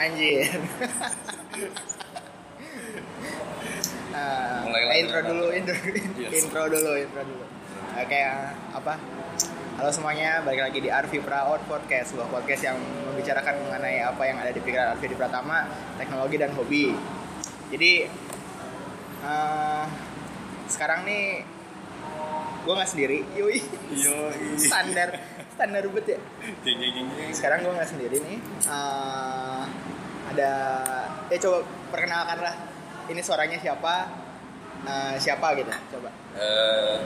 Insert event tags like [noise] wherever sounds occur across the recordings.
Anjir. [laughs] Mulai eh, lagi. intro dulu, [laughs] intro, Yes. intro dulu, intro dulu. Oke, apa? Halo semuanya, balik lagi di Arvi Praon Podcast, sebuah podcast yang membicarakan mengenai apa yang ada di pikiran Arvi di Pratama, teknologi dan hobi. Jadi eh, sekarang nih gue nggak sendiri, yoi. Yo, [laughs] standar, standar bet ya. jeng jeng jeng jeng. Sekarang gue nggak sendiri nih. Eh, ada, ya coba perkenalkan lah. Ini suaranya siapa? Eh, siapa gitu? Coba. Eh,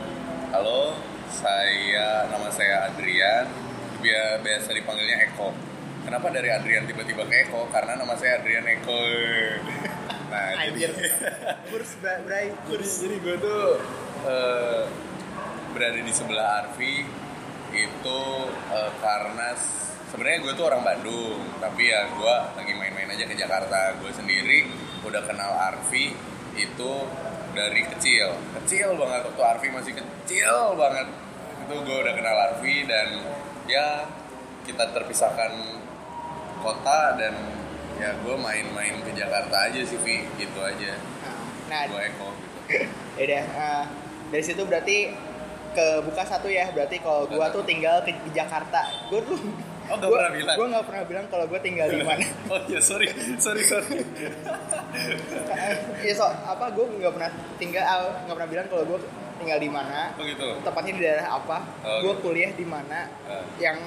halo, saya nama saya Adrian. Biasa dipanggilnya Eko. Kenapa dari Adrian tiba-tiba ke Eko? Karena nama saya Adrian Eko. [laughs] Nah, Anjir. jadi, Kurs Bra- Bray. jadi, jadi gue tuh eh, berada di sebelah Arfi itu eh, karena sebenarnya gue tuh orang Bandung, tapi ya gue lagi main-main aja ke Jakarta. Gue sendiri udah kenal Arfi itu dari kecil, kecil banget waktu Arfi masih kecil banget. Itu gue udah kenal Arfi dan ya kita terpisahkan kota dan ya gue main-main ke Jakarta aja sih Vi gitu aja Nah, gue Eko gitu. [laughs] ya udah. eh, dari situ berarti kebuka satu ya. Berarti kalau gua tuh tinggal ke, di Jakarta. Gue tuh Oh, nggak pernah bilang? Gue nggak pernah bilang kalau gue tinggal di mana. [laughs] oh iya sorry sorry sorry Iya so apa gue nggak pernah tinggal ah, nggak pernah bilang kalau gue tinggal di mana. oh gitu Tepatnya di daerah apa. Oh, gue gitu. kuliah di mana. Eh. Yang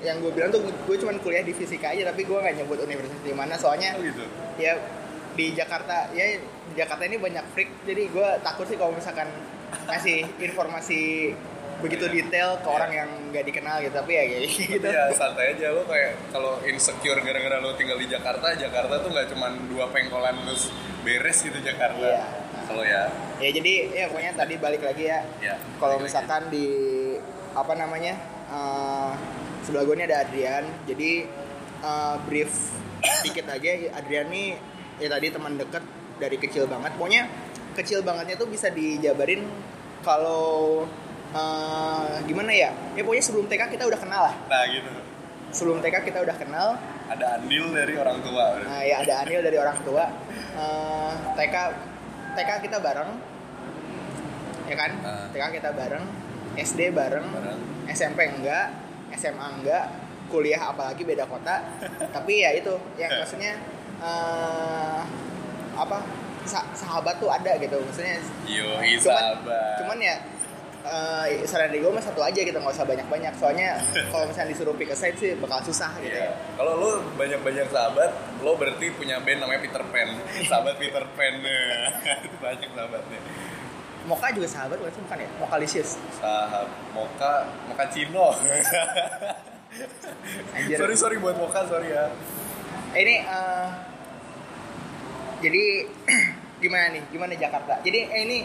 yang gue bilang tuh gue cuma kuliah di fisika aja tapi gue nggak nyebut universitas di mana soalnya oh gitu ya di Jakarta ya di Jakarta ini banyak freak jadi gue takut sih kalau misalkan ngasih informasi begitu Iya. detail ke Iya. orang yang nggak dikenal gitu tapi ya kayak gitu ya santai aja lo kayak kalau insecure gara-gara lo tinggal di Jakarta Jakarta tuh nggak cuma dua pengkolan terus beres gitu Jakarta Iya. kalau ya ya jadi ya pokoknya tadi balik lagi ya ya kalau lagi. misalkan di apa namanya eh, sebelah gue ini ada Adrian jadi eh, brief dikit aja Adrian nih ya tadi teman deket dari kecil banget pokoknya kecil bangetnya tuh bisa dijabarin kalau eh, gimana ya ya pokoknya sebelum TK kita udah kenal lah nah gitu sebelum TK kita udah kenal ada andil dari orang tua. Nah, ya ada Anil dari orang tua. Eh, TK TK kita bareng, ya kan? Ah. TK kita bareng, SD bareng, Bareng. SMP enggak, SMA enggak, kuliah apalagi beda kota. [laughs] Tapi ya itu, yang maksudnya eh, apa? Sa- sahabat tuh ada gitu, maksudnya. yo Cuman, sahabat cuman ya eh saran dari gue mah satu aja gitu nggak usah banyak-banyak soalnya [laughs] kalau misalnya disuruh pick a side sih bakal susah gitu Iya. ya. Kalau lo banyak-banyak sahabat, lo berarti punya band namanya Peter Pan. [laughs] Sahabat Peter Pan. Itu [laughs] banyak sahabatnya. Moka juga sahabat bukan bukan ya? Mokalisius. Sahab Moka, Moka Cino. Anjir. sorry sorry buat Moka, sorry ya. Eh, ini eh, jadi [clears throat] gimana nih? Gimana Jakarta? Jadi eh, ini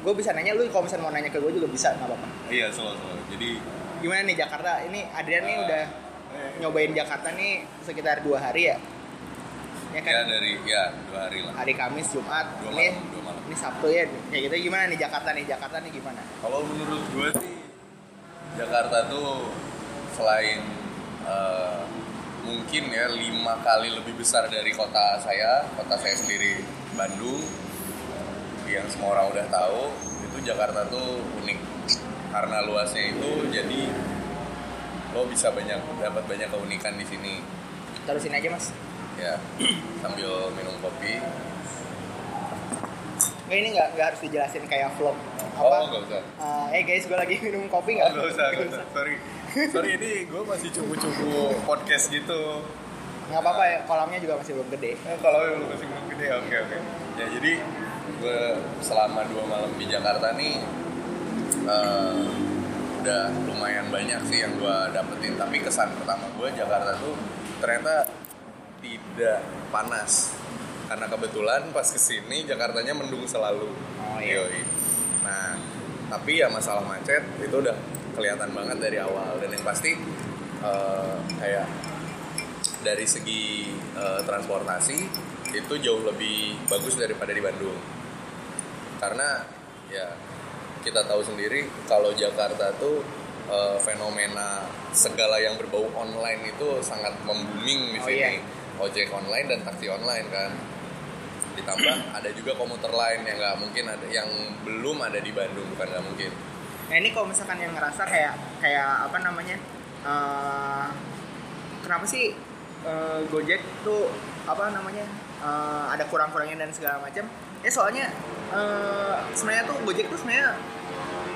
gue bisa nanya lu kalau misalnya mau nanya ke gue juga bisa nggak apa-apa. Iya, selalu selalu. Jadi Gimana nih Jakarta? Ini Adrian nih Eh, udah eh, nyobain Jakarta nih sekitar dua hari ya. Ya kan? ya dari ya dua hari lah. Hari Kamis, Jumat, Dua ini malam, dua malam. ini Sabtu ya. Kayak gitu gimana nih Jakarta nih? Jakarta nih gimana? Kalau menurut gue sih Jakarta tuh selain eh, mungkin ya lima kali lebih besar dari kota saya, kota saya sendiri Bandung, yang semua orang udah tahu itu Jakarta tuh unik karena luasnya itu jadi lo bisa banyak dapat banyak keunikan di sini Terusin aja mas. ya [clears throat] sambil minum kopi Nggak ini nggak harus dijelasin kayak vlog oh apa? nggak usah Eh, eh guys, gue lagi [laughs] minum kopi Oh, nggak? nggak usah, [laughs] nggak usah. Sorry, sorry ini gue masih cupu-cupu podcast gitu. Nggak apa-apa ya, kolamnya juga masih belum gede. Kalau yang lu masih belum gede, oke oke. Ya jadi gue selama dua malam di Jakarta nih eh, udah lumayan banyak sih yang gue dapetin. Tapi kesan pertama gue Jakarta tuh ternyata tidak panas. Karena kebetulan pas ke sini Jakartanya mendung selalu. Oh, iya. Yoi. Nah, tapi ya masalah macet itu udah kelihatan banget dari awal dan yang pasti eh, kayak dari segi eh, transportasi itu jauh lebih bagus daripada di Bandung. Karena ya kita tahu sendiri kalau Jakarta tuh eh, fenomena segala yang berbau online itu sangat membooming di Oh, sini. iya. ojek online dan taksi online kan. Ditambah [clears throat] ada juga komuter lain yang nggak mungkin ada yang belum ada di Bandung bukan nggak mungkin. Nah ini kalau misalkan yang ngerasa kayak kayak apa namanya eh, kenapa sih eh, Gojek tuh apa namanya eh, ada kurang-kurangnya dan segala macam? Ya soalnya eh, sebenarnya tuh Gojek tuh sebenarnya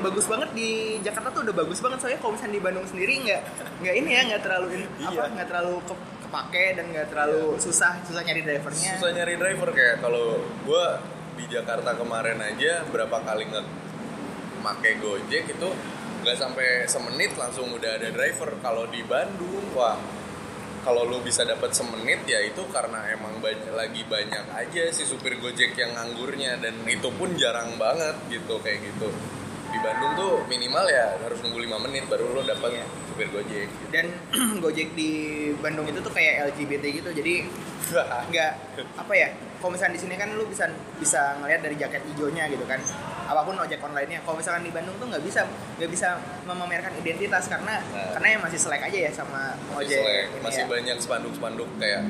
bagus banget di Jakarta tuh udah bagus banget soalnya kalau misalnya di Bandung sendiri nggak nggak ini ya nggak terlalu ini, apa Iya. nggak terlalu ke- kepake dan nggak terlalu susah susah nyari drivernya. susah nyari driver kayak kalau gue di Jakarta kemarin aja berapa kali nge make Gojek itu nggak sampai semenit langsung udah ada driver kalau di Bandung wah kalau lu bisa dapat semenit ya itu karena emang banyak, lagi banyak aja si supir Gojek yang nganggurnya. Dan itu pun jarang banget gitu kayak gitu di Bandung tuh minimal ya harus nunggu 5 menit baru lo dapat Iya. supir Gojek gitu. Dan [clears throat] Gojek di Bandung itu tuh kayak LGBT gitu jadi [laughs] nggak apa ya kalau misalnya di sini kan lu bisa bisa ngelihat dari jaket hijaunya gitu kan apa pun ojek online nya kalau misalkan di Bandung tuh nggak bisa nggak bisa memamerkan identitas karena Nah. karena yang masih selek aja ya sama masih ojek selek. ini masih ya. banyak spanduk-spanduk kayak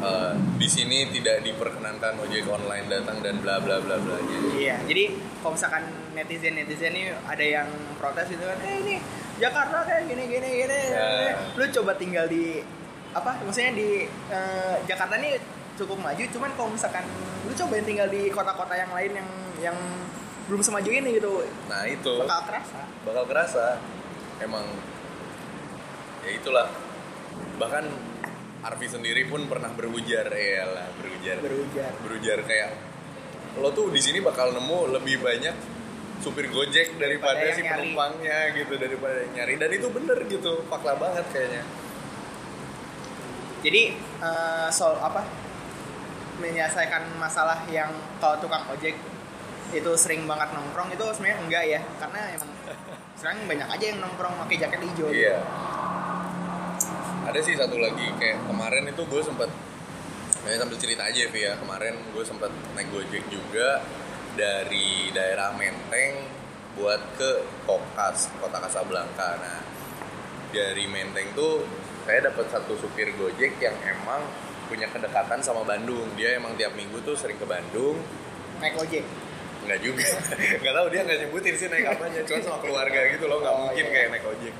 eh, di sini tidak diperkenankan ojek online datang dan bla bla bla bla iya jadi kalau misalkan netizen netizen ini ada yang protes gitu kan eh ini Jakarta kayak gini gini gini. Ya. lu coba tinggal di apa maksudnya di eh, Jakarta nih cukup maju cuman kalau misalkan lu cobain tinggal di kota-kota yang lain yang yang belum semaju ini gitu nah itu. bakal kerasa. Bakal kerasa. Emang ya itulah. Bahkan Arfi sendiri pun pernah berujar ya lah berujar berujar berujar kayak lo tuh di sini bakal nemu lebih banyak supir gojek daripada Daripada si nyari. penumpangnya gitu daripada nyari. Dan itu bener gitu fakta banget kayaknya. Jadi eh, soal apa? Menyelesaikan masalah yang kalau tukang ojek itu sering banget nongkrong itu sebenarnya enggak ya. Karena emang [laughs] sekarang banyak aja yang nongkrong pakai jaket hijau. Iya. Ada sih satu lagi kayak kemarin itu gue sempet ya sambil cerita aja Vi ya kemarin gue sempet naik gojek juga dari daerah Menteng buat ke Kokas kota Kasablanka. Nah dari Menteng tuh saya dapat satu supir gojek yang emang punya kedekatan sama Bandung. Dia emang tiap minggu tuh sering ke Bandung. naik ojek Nggak juga, [laughs] nggak tahu dia nggak nyebutin sih naik apanya, cuma sama keluarga gitu loh, nggak Oh, mungkin iya. kayak naik ojek.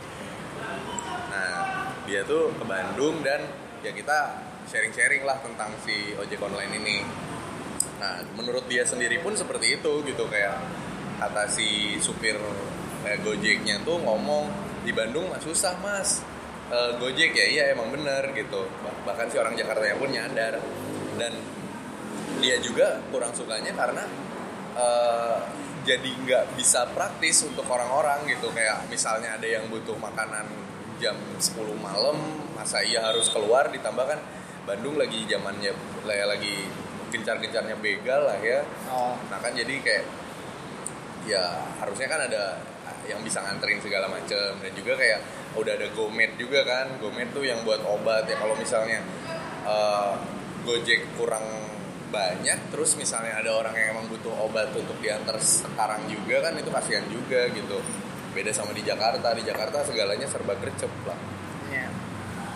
Nah, dia tuh ke Bandung dan ya kita sharing-sharing lah tentang si ojek online ini. Nah, menurut dia sendiri pun seperti itu gitu. Kayak kata si supir eh, Gojeknya tuh ngomong di Bandung mah susah mas. Eh, Gojek ya iya emang bener gitu. Bah- bahkan si orang Jakarta pun nyadar. Dan dia juga kurang sukanya karena eh, jadi nggak bisa praktis untuk orang-orang gitu. Kayak misalnya ada yang butuh makanan jam 10 malam masa iya harus keluar? Ditambah kan Bandung lagi zamannya lagi gencar-gencarnya begal lah ya. Oh. Nah kan jadi kayak ya harusnya kan ada yang bisa nganterin segala macem. Dan juga kayak udah ada GoMed juga kan. GoMed tuh yang buat obat ya. Kalau misalnya eh, Gojek kurang banyak terus misalnya ada orang yang emang butuh obat untuk diantar sekarang juga kan itu kasihan juga gitu. Beda sama di Jakarta. Di Jakarta segalanya serba gercep lah.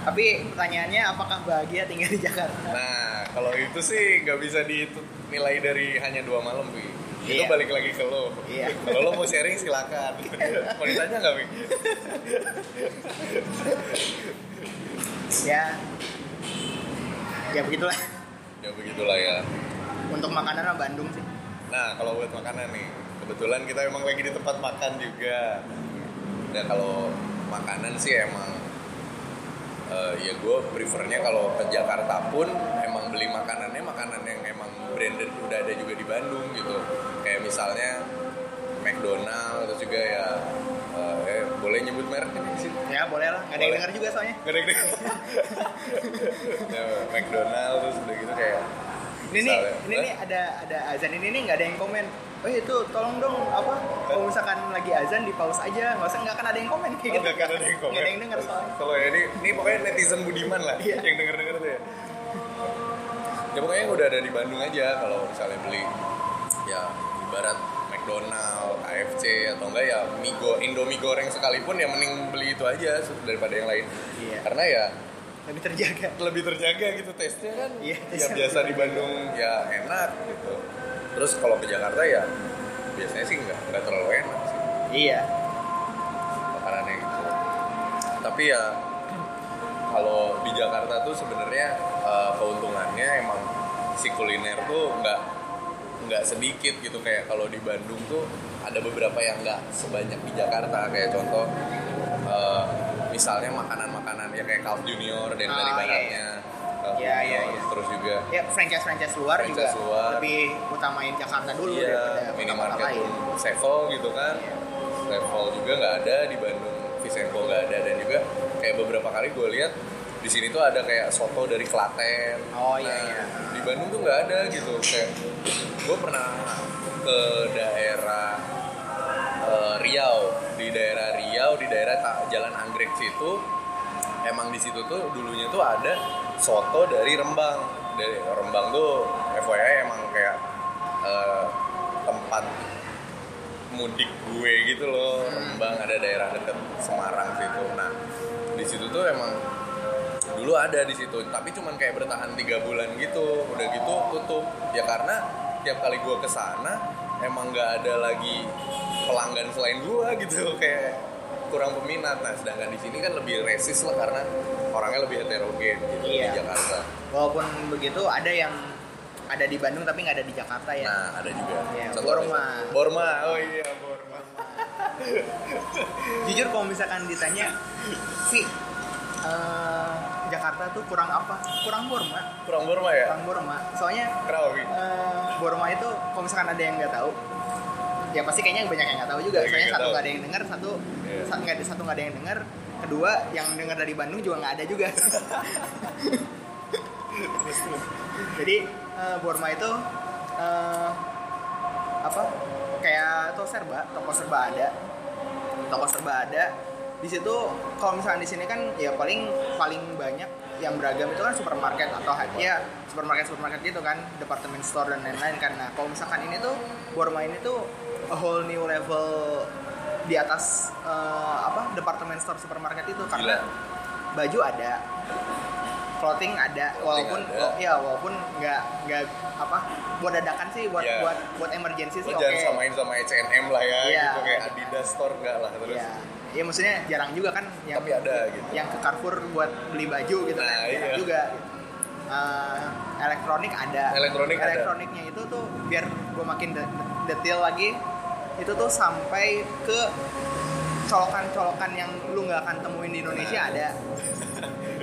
Tapi pertanyaannya apakah bahagia tinggal di Jakarta nah kalau itu sih nggak bisa dinilai dari hanya dua malam Wi. itu Iya. balik lagi ke lo Iya. [laughs] kalau lo mau sharing silakan [laughs] mau ditanya nggak Wi? ya ya begitulah ya begitulah ya untuk makanan mah Bandung sih nah kalau buat makanan nih kebetulan kita emang lagi di tempat makan juga dan kalau makanan sih emang eh, ya gue prefernya kalau ke Jakarta pun emang beli makanannya makanan yang emang branded udah ada juga di Bandung gitu. Kayak misalnya McDonald terus juga ya eh, eh, boleh nyebut merek ini sih? Ya boleh lah. Nggak ada yang dengar juga soalnya. Gak ada yang denger. [laughs] ya, McDonald terus udah gitu kayak ini nih ini nih ada ada azan ini nih nggak ada yang komen oh itu tolong dong apa kalau misalkan lagi azan di pause aja nggak usah nggak akan ada yang komen kayak Oh, gitu nggak akan ada yang komen. nggak ada yang dengar soalnya Kalau ya ini, ini pokoknya netizen budiman lah Iya. yang denger-denger tuh ya. Ya pokoknya yang udah ada di Bandung aja kalau misalnya beli ya ibarat McDonald, KFC atau enggak ya Migo, Indomie goreng sekalipun ya mending beli itu aja daripada yang lain. Iya. Karena ya lebih terjaga. Lebih terjaga gitu tesnya kan Iya, ya biasa di Bandung ya enak gitu. Terus kalau ke Jakarta ya biasanya sih nggak nggak terlalu enak sih. Iya. Makanannya gitu. Tapi ya kalau di Jakarta tuh sebenarnya eh, keuntungannya emang si kuliner tuh nggak nggak sedikit gitu. Kayak kalau di Bandung tuh ada beberapa yang nggak sebanyak di Jakarta. Kayak contoh eh, misalnya makanan-makanan ya kayak Carl Junior dan Ah, dari iya, baratnya Carl Iya, iya, Junior, iya. terus juga ya franchise franchise luar Franchise juga luar. lebih utamain Jakarta dulu iya daripada minimarket lain. Sevel gitu kan. Iya. Sevel juga nggak ada di Bandung Visenko nggak ada. Dan juga kayak beberapa kali gue lihat di sini tuh ada kayak soto dari Klaten. Oh, iya, Nah, iya. di Bandung tuh nggak ada gitu. Kayak gue pernah ke daerah eh, Riau. Di daerah Riau di daerah Jalan Anggrek situ emang di situ tuh dulunya tuh ada soto dari Rembang. Dari Rembang tuh FYI emang kayak eh, tempat mudik gue gitu loh. Rembang ada daerah deket Semarang situ. Nah di situ tuh emang dulu ada di situ tapi cuman kayak bertahan tiga bulan gitu. Udah gitu tutup. Ya karena tiap kali gue ke sana emang nggak ada lagi pelanggan selain gue gitu. Kayak kurang peminat. Nah sedangkan di sini kan lebih resist lah karena orangnya lebih heterogen gitu Iya. di Jakarta. Walaupun begitu ada yang ada di Bandung tapi nggak ada di Jakarta ya? Nah ada juga. Iya, Contohnya- Borma. Borma. Oh iya Borma. [laughs] Jujur kalau misalkan ditanya sih eh, Jakarta tuh kurang apa? Kurang Borma. Kurang Borma ya? Kurang Borma. Soalnya Krawi eh, Borma itu kalau misalkan ada yang nggak tahu ya pasti kayaknya banyak yang nggak tahu juga. Yang soalnya satu nggak ada yang dengar satu Iya. nggak ada satu nggak ada yang dengar kedua yang dengar dari Bandung juga nggak ada juga. Jadi eh, Borma itu eh, apa? Kayak toko serba toko serba ada. Toko serba ada. Di situ kalau misalnya di sini kan ya paling paling banyak yang beragam itu kan supermarket atau ya supermarket supermarket gitu kan department store dan lain-lain kan. Nah kalau misalkan ini tuh Borma ini tuh a whole new level di atas eh, apa department store supermarket itu karena baju ada clothing ada walaupun ada. ya walaupun nggak nggak apa buat dadakan sih buat Iya. buat buat emergency sih oke jangan samain sama H&M lah ya Iya. gitu kayak Adidas store enggak lah terus ya ya maksudnya jarang juga kan yang Tapi ada gitu. yang ke Carrefour buat beli baju gitu Nah, kan jarang iya. juga Eh, elektronik ada Elektronik ada. elektroniknya itu tuh biar gue makin de- detail lagi itu tuh sampai ke colokan-colokan yang lu nggak akan temuin di Indonesia Nah. ada.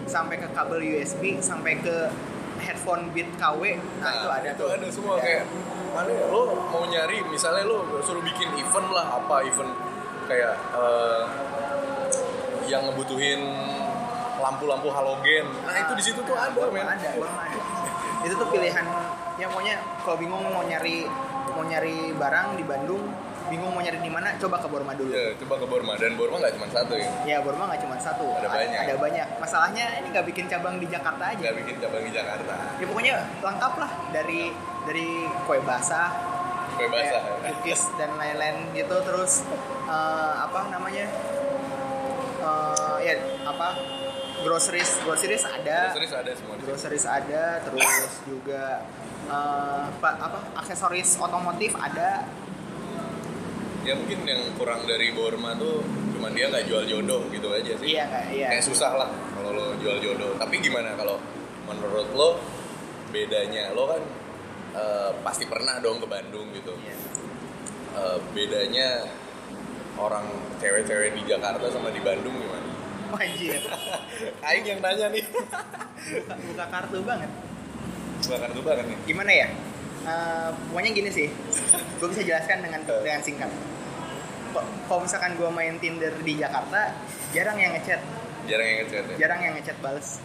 Sampai ke kabel USB sampai ke headphone Beat KW nah, itu ada itu tuh. ada semua Ada. kayak mana ya lo mau nyari misalnya lo suruh bikin event lah apa event kayak eh, yang ngebutuhin lampu-lampu halogen. Nah itu di situ tuh ada. Borma men ada ada. Itu tuh pilihan yang pokoknya kalau bingung mau nyari mau nyari barang di Bandung bingung mau nyari di mana coba ke Borma dulu. Ya coba ke Borma. Dan Borma nggak cuma satu ya? Ya Borma nggak cuma satu. Ada banyak. ada banyak. Masalahnya ini nggak bikin cabang di Jakarta aja. Nggak bikin cabang di Jakarta. Ya pokoknya lengkap lah. Dari dari kue basah kue basah kayak cookies dan lain-lain gitu. Terus eh, apa namanya? Eh, ya apa? Groceries. Groceries ada. Terus ada semua groceries ada. Terus juga apa, apa? Aksesoris otomotif ada ya mungkin yang kurang dari Borma tuh cuman dia nggak jual jodoh gitu aja sih. Iya nggak iya. Kayak susah lah kalau lo jual jodoh. Tapi gimana kalau menurut lo bedanya? Lo kan eh, pasti pernah dong ke Bandung gitu. Iya. Eh, bedanya orang cewek-cewek di Jakarta sama di Bandung gimana? Anjir. [laughs] Aing yang nanya nih. Buka, buka kartu banget. Bahkan tuh banget nih. Gimana ya Eh, pokoknya gini sih gue bisa jelaskan dengan dengan singkat kalau misalkan gue main Tinder di Jakarta jarang yang ngechat Jarang yang ngechat ya? jarang yang ngechat bales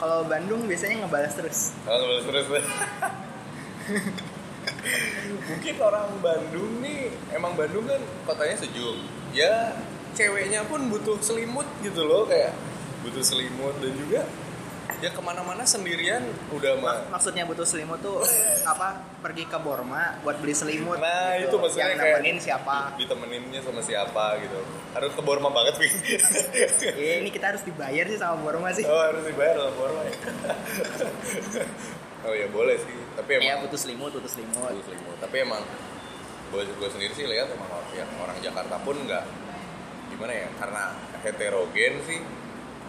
kalau Bandung biasanya ngebales terus Kalau ngebales terus deh. [laughs] Mungkin orang Bandung nih, emang Bandung kan kotanya sejuk. Ya ceweknya pun butuh selimut gitu loh kayak butuh selimut dan juga ya ke mana-mana sendirian udah mah. Mak- maksudnya butuh selimut tuh [laughs] apa pergi ke Borma buat beli selimut. Nah gitu. itu maksudnya yang kayak nemenin siapa? Ditemeninnya sama siapa gitu. Harus ke Borma banget Vin. Ya, [laughs] ini kita harus dibayar sih sama Borma sih. Oh harus dibayar sama Borma ya. [laughs] Oh ya boleh sih. Tapi emang ya butuh selimut butuh selimut. Bagus selimut. Tapi emang gue gue sendiri sih lihat emang ya, orang Jakarta pun nggak gimana ya? Karena heterogen sih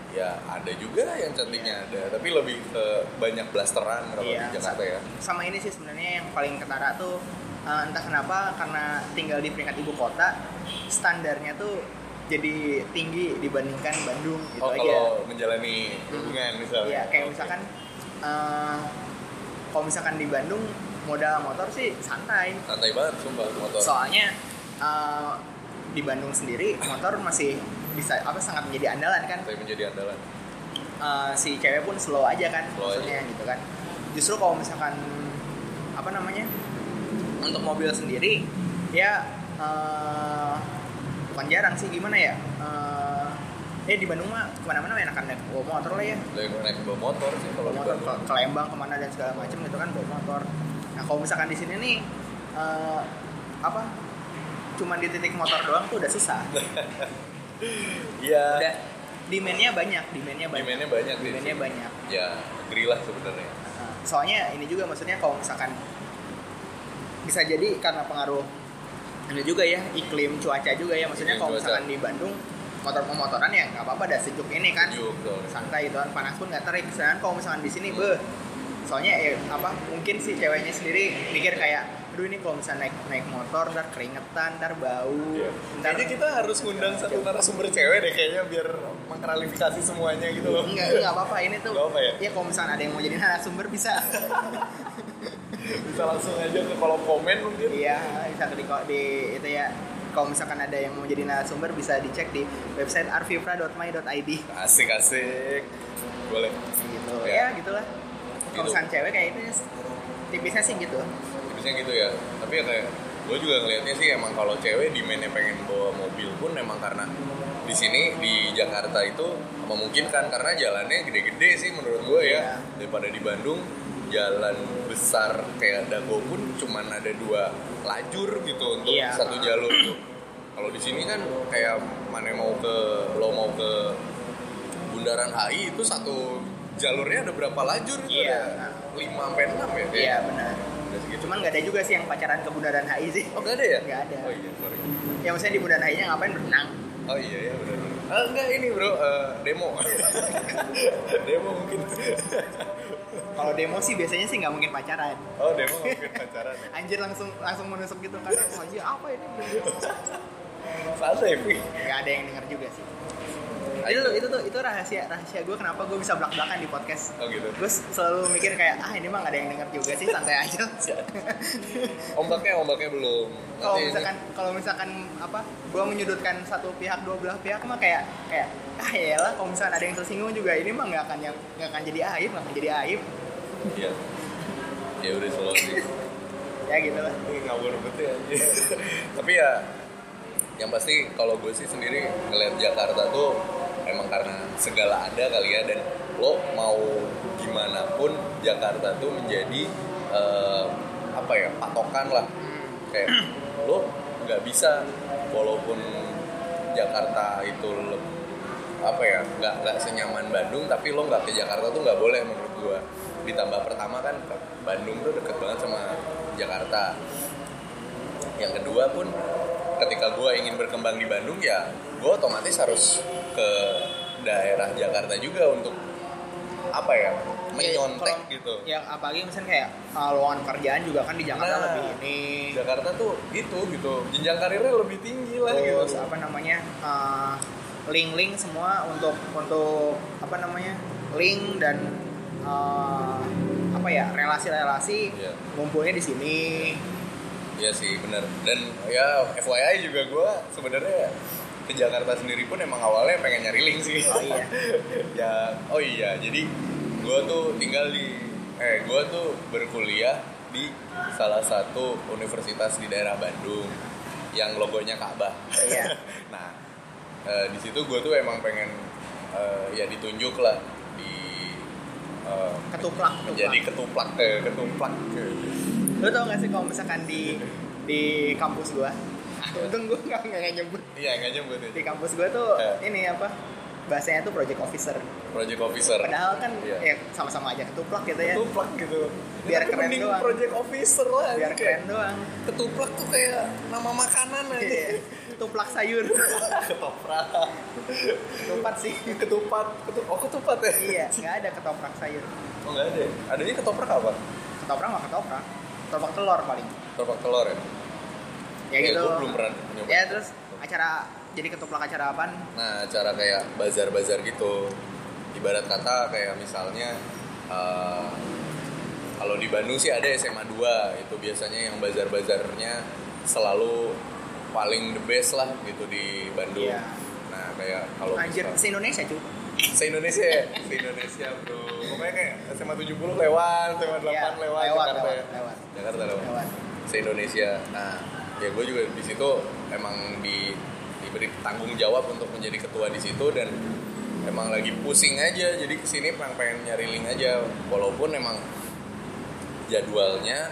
ya ada juga yang cantiknya ada tapi lebih ke banyak blasteran kalau Iya, di Jakarta ya. sama ini sih sebenarnya yang paling ketara tuh eh, entah kenapa karena tinggal di peringkat ibu kota standarnya tuh jadi tinggi dibandingkan Bandung gitu oh aja. kalau menjalani hubungan misalnya. Iya, kayak misalkan eh, kalau misalkan di Bandung modal motor sih santai. santai banget sumpah motor. Soalnya eh, di Bandung sendiri motor masih bisa apa sangat menjadi andalan kan. saya menjadi andalan Eh, si cewek pun slow aja kan Slow maksudnya gitu kan. Justru kalau misalkan apa namanya untuk mobil sendiri ya eh, bukan jarang sih gimana ya. Eh, eh di Bandung mah ke mana-mana enakan naik bawa motor lah ya. Lagi naik bawa motor sih kalau motor ke, ke Lembang ke mana dan segala macam gitu kan bawa motor nah kalau misalkan di sini nih eh, apa cuman di titik motor doang tuh udah susah [laughs] Iya. udah demandnya banyak demandnya banyak. Demandnya banyak demandnya banyak. Ya negeri lah sebenarnya. Soalnya ini juga maksudnya kalau misalkan bisa jadi karena pengaruh ini juga ya iklim cuaca juga ya. Maksudnya Iklim kalau cuaca. misalkan di Bandung motor pemotoran ya nggak apa-apa dah sejuk ini kan. Sejuk, santai gitu kan panas pun nggak terik. Sedangkan kalau misalkan di sini be soalnya eh apa mungkin si ceweknya sendiri mikir kayak aduh ini kalau misalnya naik naik motor ntar keringetan ntar bau Iya. ntar Kayaknya kita harus ngundang satu narasumber cewek deh kayaknya biar mengklarifikasi semuanya gitu loh. enggak enggak apa-apa ini tuh Nggak apa ya? ya kalau misalnya ada yang mau jadi narasumber bisa [laughs] Bisa langsung aja ke kolom komen mungkin. iya bisa di, di itu ya kalau misalkan ada yang mau jadi narasumber bisa dicek di website arvifra.my.id Asik asik. Boleh. gitu Ya. ya gitulah Gitu. kalau misalkan cewek kayak itu tipisnya sih gitu Tipsnya gitu ya. Tapi ya kayak gue juga ngelihatnya sih emang kalau cewek demandnya pengen bawa mobil pun emang karena di sini di Jakarta itu memungkinkan karena jalannya gede-gede sih menurut gue ya Iya. daripada di Bandung jalan besar kayak Dago pun cuman ada dua lajur gitu untuk Iya. satu jalur tuh. Kalau di sini kan kayak mana mau ke lo mau ke Bundaran HI itu satu jalurnya ada berapa lajur itu Iya. ada lima sampai enam ya iya benar Udah segitu. Cuman nggak ada juga sih yang pacaran ke bundaran HI sih Oh nggak ada ya? Nggak ada. Oh iya sorry. ya maksudnya di bundaran HI nya ngapain berenang Oh iya ya benar. Ah, enggak ini bro eh, demo. [laughs] demo mungkin. kalau demo sih biasanya sih nggak mungkin pacaran Oh demo mungkin pacaran. ya. [laughs] anjir langsung langsung menusuk gitu kan oh iya apa ini Santai nggak ada yang denger juga sih. Itu itu tuh itu rahasia rahasia gue kenapa gue bisa belak belakan di podcast Oh gitu. gue selalu mikir kayak ah ini mah gak ada yang denger juga sih santai aja [laughs] Ombaknya ombaknya belum. kalau misalkan kalau misalkan apa gue menyudutkan satu pihak dua belah pihak mah kayak kayak ah ya lah kalau misalkan ada yang tersinggung juga ini mah nggak akan yang nggak akan jadi aib nggak akan jadi aib Iya. Ya udah selalu ya gitu lah Ini ngawur betul ya. [laughs] Tapi ya yang pasti kalau gue sih sendiri ngeliat Jakarta tuh emang karena segala ada kali ya dan lo mau gimana pun Jakarta tuh menjadi eh, apa ya patokan lah. Kayak lo nggak bisa walaupun Jakarta itu apa ya nggak nggak senyaman Bandung tapi lo nggak ke Jakarta tuh nggak boleh menurut gua. Ditambah pertama kan Bandung tuh deket banget sama Jakarta. Yang kedua pun ketika gua ingin berkembang di Bandung ya gua otomatis harus ke daerah Jakarta juga untuk apa ya menyontek Kalau- gitu. ya apalagi misalnya kayak uh, lowongan kerjaan juga kan di Jakarta Nah, lebih ini. Jakarta tuh gitu gitu. Jenjang karirnya lebih tinggi lah terus gitu apa namanya uh, link-link semua untuk untuk apa namanya link dan uh, apa ya relasi-relasi Iya. ngumpulnya di sini. Iya sih bener. Dan ya FYI juga gue sebenarnya ke Jakarta sendiri pun emang awalnya pengen nyari link sih Oh, iya. [laughs] ya oh iya jadi gue tuh tinggal di eh gue tuh berkuliah di salah satu universitas di daerah Bandung yang logonya Ka'bah Iya. [laughs] nah eh, di situ gue tuh emang pengen eh, ya ditunjuk lah di eh, ketuplak menjadi ketuplak ketuplak eh, ketuplak lu tau gak sih kalau misalkan di di kampus ah, untung gua nggak nggak nyebut. Iya nggak nyebut di itu kampus gua tuh Eh. ini apa bahasanya tuh project officer. Project officer. Padahal kan Iya. ya sama-sama aja ketuplak gitu ya. Ketuplak gitu. Biar Tapi keren doang. project officer lah biar Kayak keren doang. ketuplak tuh kayak nama makanan aja. Iya. ketuplak sayur. [laughs] Ketoprak. Ketupat sih. Ketupat. Ketup oh ketupat ya? Iya nggak ada ketoprak sayur. Oh nggak ada ya? adanya ketoprak apa? Ketoprak nggak ketoprak. Ketoprak telur paling. Ketoprak telur ya ya Eh, gitu belum pernah nyoba ya terus acara jadi ketuplak acara apaan Nah, cara kayak bazar-bazar gitu. Ibarat kata kayak misalnya eh, kalau di Bandung sih ada SMA 2, itu biasanya yang bazar-bazarnya selalu paling the best lah gitu di Bandung. Iya. Nah, kayak kalau anjir se Indonesia cuy se Indonesia ya, [laughs] se Indonesia bro. Pokoknya kayak SMA 70 lewat, SMA 8 Iya, lewat, lewat, Jakarta lewat, ya. lewat. Jakarta lewat. Lewat. Se Indonesia. Nah, ya gue juga di situ emang di diberi tanggung jawab untuk menjadi ketua di situ dan emang lagi pusing aja. Jadi ke sini pengen pengen nyari link aja. Walaupun emang jadwalnya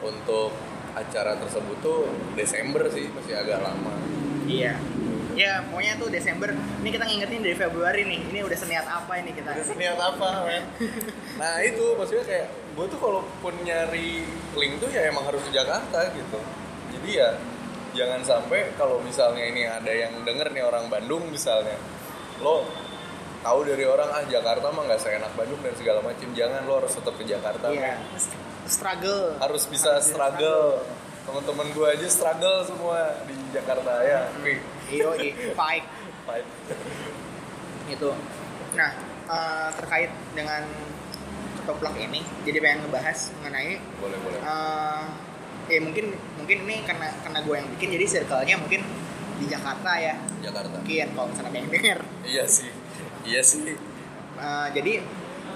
untuk acara tersebut tuh Desember sih masih agak lama. Iya. Ya pokoknya tuh Desember. Ini kita ngingetin dari Februari nih. Ini udah seniat apa ini kita? Udah seniat apa men? [laughs] Nah itu maksudnya kayak gue tuh kalaupun nyari link tuh ya emang harus ke Jakarta gitu jadi ya jangan sampai kalau misalnya ini ada yang denger nih orang Bandung misalnya lo tahu dari orang ah Jakarta mah nggak seenak Bandung dan segala macam jangan lo harus tetap ke Jakarta. Iya. Struggle. Harus bisa Harus bisa struggle. teman-teman gue aja struggle semua di Jakarta ya. Wih, iyo fight. Fight. itu nah eh, terkait dengan ketuplak ini jadi pengen ngebahas mengenai boleh boleh eh mungkin mungkin ini karena karena gue yang bikin jadi circle-nya mungkin di Jakarta ya. Jakarta. Mungkin kalau misalnya ada yang denger. Iya sih. Iya sih. Eh, jadi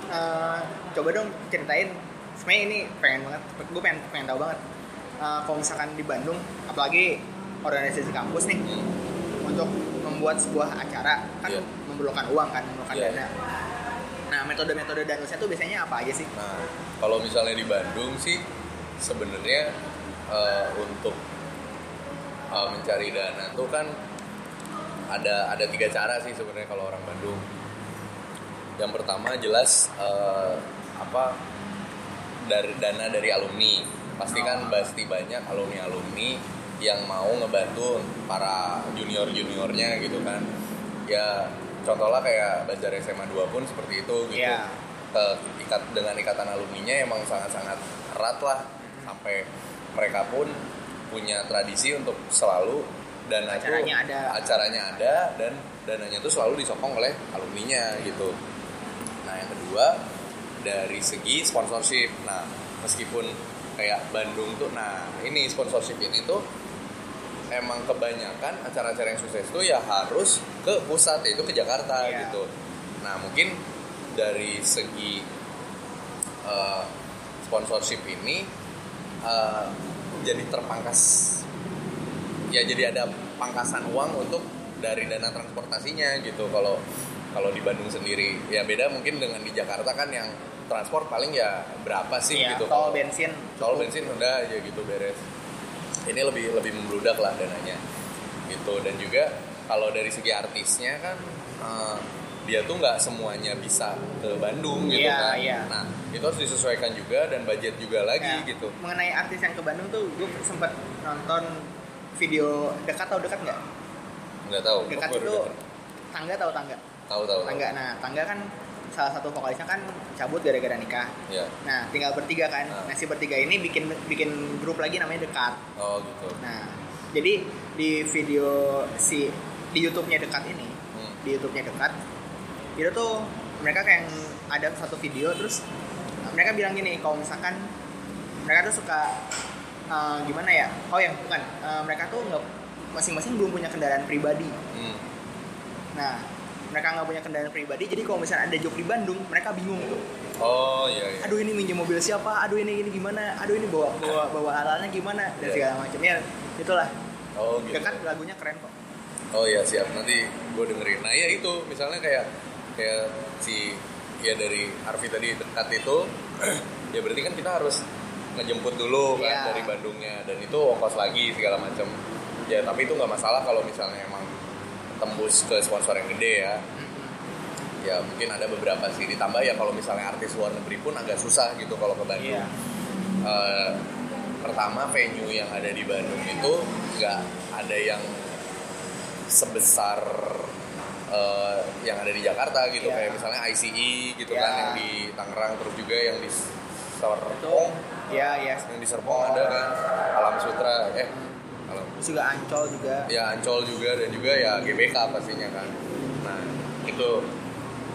eh, coba dong ceritain. Sebenarnya ini pengen banget gue pengen pengen tahu banget. Eh, kalau misalkan di Bandung apalagi organisasi kampus nih Hmm. untuk membuat sebuah acara kan Iya. memerlukan uang kan memerlukan Iya. dana. Nah metode-metode danusnya tuh biasanya apa aja sih? Nah, kalau misalnya di Bandung sih sebenarnya eh, untuk eh, mencari dana tuh kan ada ada tiga cara sih sebenarnya kalau orang Bandung. Yang pertama jelas eh, apa dari dana dari alumni. Pasti kan pasti banyak alumni alumni yang mau ngebantu para junior juniornya gitu kan. Ya contohnya kayak Bazar SMA 2 pun seperti itu gitu Iya. ke- ikat dengan ikatan alumninya emang sangat-sangat erat lah sampai mereka pun punya tradisi untuk selalu tuh- Acaranya ada. acaranya ada dan dananya tuh selalu disokong oleh alumninya gitu. Nah yang kedua dari segi sponsorship. Nah meskipun kayak Bandung tuh, nah ini sponsorship ini tuh emang kebanyakan acara-acara yang sukses tuh ya harus ke pusat yaitu ke Jakarta Iya. gitu. Nah mungkin dari segi eh, sponsorship ini eh, jadi terpangkas. Ya jadi ada pangkasan uang untuk dari dana transportasinya gitu. Kalau kalau di Bandung sendiri ya beda mungkin dengan di Jakarta kan yang transport paling ya berapa sih Iya, gitu. tol Kalau- bensin tol bensin udah aja gitu beres. Ini lebih lebih membludak lah dananya gitu. Dan juga kalau dari segi artisnya kan eh, dia tuh nggak semuanya bisa ke Bandung gitu Iya, kan. iya. nah itu harus disesuaikan juga dan budget juga lagi Ya, gitu. mengenai artis yang ke Bandung tuh gue sempat nonton video dekat atau dekat nggak? Nggak tahu. Dekat itu denger. tangga tahu tangga? Tahu tahu tahu. tangga. Nah tangga kan salah satu vokalisnya kan cabut gara-gara nikah. Ya nah tinggal bertiga kan. Ah. nah si bertiga ini bikin bikin grup lagi namanya dekat. Oh gitu. Nah jadi di video si di YouTube-nya dekat ini Hmm. di YouTube-nya dekat itu tuh mereka kayak ada satu video terus mereka bilang gini kalau misalkan mereka tuh suka eh, gimana ya? Oh yang bukan Eh, mereka tuh nggak masing-masing belum punya kendaraan pribadi. Hmm. nah mereka nggak punya kendaraan pribadi jadi kalau misalnya ada job di Bandung mereka bingung tuh. Oh iya iya. Aduh ini minjem mobil siapa? Aduh ini ini gimana? Aduh ini bawa bawa bawa alatnya gimana? Dan Iya. segala macamnya itulah. Oh gitu. Dekat lagunya keren kok. Oh iya siap. Nanti gue dengerin. Nah ya itu. Misalnya kayak kayak si ya dari Arfi tadi dekat itu [clears throat] ya berarti kan kita harus ngejemput dulu kan Iya. dari Bandungnya. Dan itu ongkos lagi segala macam ya tapi itu nggak masalah kalau misalnya emang tembus ke sponsor yang gede ya. Ya mungkin ada beberapa sih. Ditambah ya kalau misalnya artis luar negeri pun agak susah gitu kalau ke Bandung. Iya. Eh, pertama venue yang ada di Bandung itu nggak ada yang sebesar eh, yang ada di Jakarta gitu Iya. kayak misalnya ICE gitu Iya. kan yang di Tangerang terus juga yang di Serpong ya ya. yang di Serpong ada kan Alam Sutra eh Alam Terus juga Ancol juga. ya Ancol juga dan juga ya GBK pastinya kan nah itu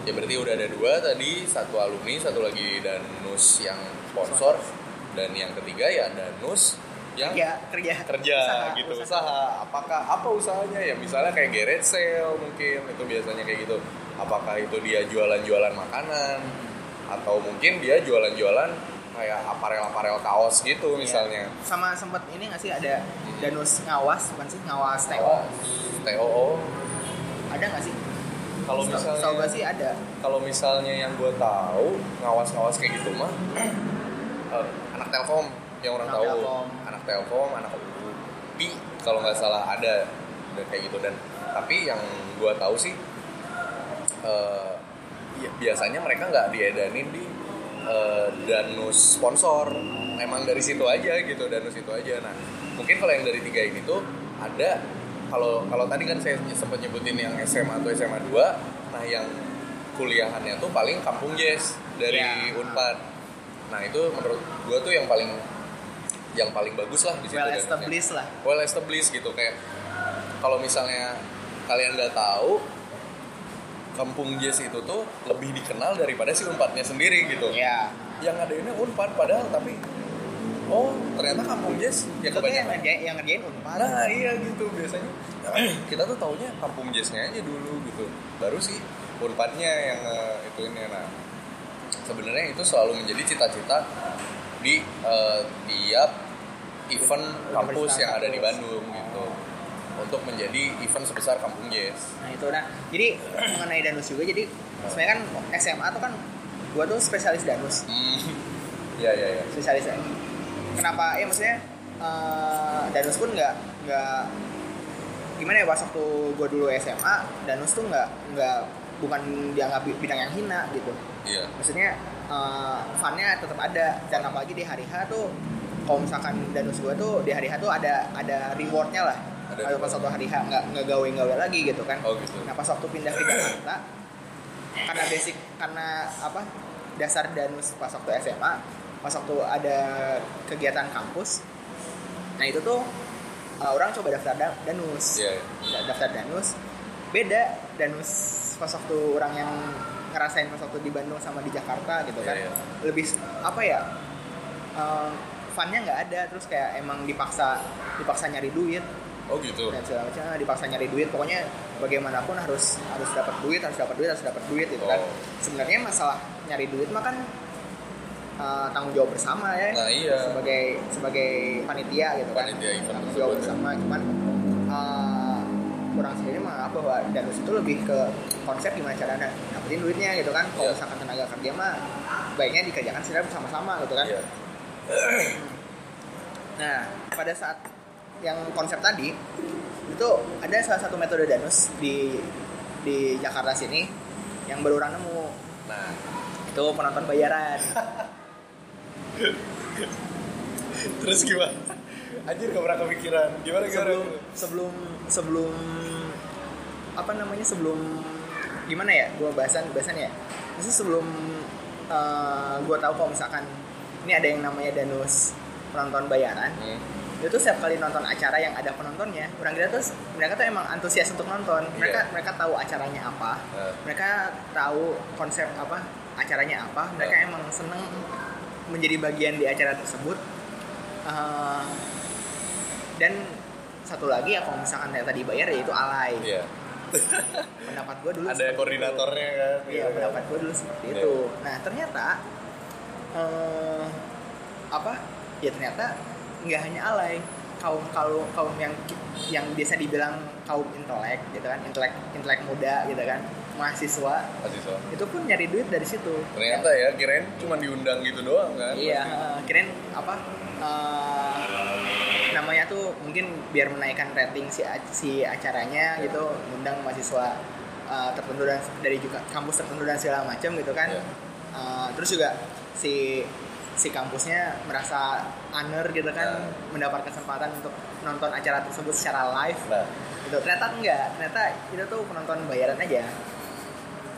ya berarti udah ada dua tadi satu alumni satu lagi danus yang sponsor dan yang ketiga ya danus yang Ya, kerja. Kerja Usaha, gitu. usaha. usaha. apakah apa usahanya ya? Misalnya kayak garage sale mungkin itu biasanya kayak gitu. Apakah itu dia jualan-jualan makanan? Atau mungkin dia jualan-jualan kayak aparel-aparel kaos gitu misalnya. Iya. Sama sempet ini nggak sih ada Danus ngawas bukan sih? Ngawas TO TOO ada nggak sih? kalau misalnya gue sih ada. kalau misalnya yang gue tahu ngawas-ngawas kayak gitu mah eh, anak Telkom yang orang Anak tahu Telkom. anak Telkom anak UPI kalau nggak salah ada dan kayak gitu. Dan tapi yang gue tahu sih ya, biasanya mereka nggak diedanin di eh, danus sponsor. Emang dari situ aja gitu danus itu aja. Nah mungkin kalau yang dari tiga ini tuh ada kalau kalau tadi kan saya sempat nyebutin yang SMA atau SMA 2 nah yang kuliahannya tuh paling kampung jazz dari Iya. Unpad. Nah itu menurut gue tuh yang paling yang paling bagus lah di situ Well established lah. well established gitu kayak kalau misalnya kalian nggak tahu kampung jazz itu tuh lebih dikenal daripada si unpadnya sendiri gitu Ya. yang ada ini unpad padahal tapi oh ternyata kampung jazz ya Itu yang kebanyakan ngerjain, yang ngerjain unpad. nah iya gitu biasanya [clears throat] kita tuh taunya kampung jazznya aja dulu gitu baru sih unpadnya yang eh, itu ini nah sebenarnya itu selalu menjadi cita-cita di eh, tiap event kampus yang ada di Bandung gitu. Untuk menjadi event sebesar kampung jazz. Nah itu. Nah jadi [clears throat] mengenai danus juga jadi sebenarnya kan SMA tuh kan gua tuh spesialis danus. Hmm. ya ya ya spesialis kenapa? Ya maksudnya eh, danus pun nggak nggak gimana ya pas waktu gua dulu SMA danus tuh nggak nggak bukan dianggap bi- bidang yang hina gitu. Iya. Maksudnya eh, funnya tetap ada. Dan apalagi di hari H tuh kalau misalkan danus gua tuh di hari H tuh ada ada rewardnya lah. Ada kalau pas waktu hari H nggak nggak gawe-gawe lagi gitu kan. Oh gitu. Nah pas waktu pindah ke Jakarta karena basic karena apa dasar danus pas waktu SMA pas waktu ada kegiatan kampus nah itu tuh uh, orang coba daftar da- danus. Iya. Da- daftar danus. Beda danus pas waktu orang yang ngerasain pas waktu di Bandung sama di Jakarta gitu kan. Iya, iya. lebih apa ya uh, funnya nggak ada terus kayak emang dipaksa dipaksa nyari duit. Oh gitu. Dan segala macam dipaksa nyari duit. Pokoknya bagaimanapun harus harus dapat duit harus dapat duit harus dapat duit gitu kan. Oh. sebenarnya masalah nyari duit mah kan uh, tanggung jawab bersama ya. Nah iya. Sebagai sebagai panitia gitu kan. Panitia event tanggung jawab ya. bersama cuman uh, kurang sendiri menganggap bahwa danus itu lebih ke konsep gimana cara na- dapetin duitnya gitu kan. Kalau Iya. misalkan tenaga kerja mah baiknya dikerjakan secara bersama-sama gitu kan. Iya. [clears throat] Nah, pada saat yang konsep tadi itu ada salah satu metode danus di di Jakarta sini yang baru orang nemu. Nah. Itu penonton bayaran. [laughs] terus gimana anjir gak pernah kepikiran. Gimana gimana? Sebelum sebelum sebelum apa namanya sebelum gimana ya gua bahasan bahasan ya? Maksudnya sebelum eh, gua tahu kalau misalkan ini ada yang namanya danus penonton bayaran Hmm. itu setiap kali nonton acara yang ada penontonnya orang kira tuh mereka tuh emang antusias untuk nonton. Mereka Iya. mereka tahu acaranya apa. Eh, mereka tahu konsep apa acaranya apa. Mereka Eh. emang seneng menjadi bagian di acara tersebut. Eh, dan satu lagi ya kalau misalkan bayar ya itu alay iya [laughs] pendapat gue dulu ada seperti itu. koordinatornya kan Iya, pendapat gue dulu seperti Iya. itu. Nah, ternyata eh, apa? Ya ternyata nggak hanya alay. Kaum kalau kaum yang yang biasa dibilang kaum intelek gitu kan, intelek intelek muda gitu kan. mahasiswa mahasiswa itu pun nyari duit dari situ ternyata ya kirain cuma diundang gitu doang kan iya eh, kirain apa eh, namanya tuh mungkin biar menaikkan rating si si acaranya Iya. gitu undang mahasiswa eh, tertentu dan dari juga kampus tertentu dan segala macam gitu kan. Iya. Eh, terus juga si si kampusnya merasa honor gitu kan Nah. mendapat kesempatan untuk nonton acara tersebut secara live. Nah gitu. Ternyata enggak ternyata itu tuh penonton bayaran aja.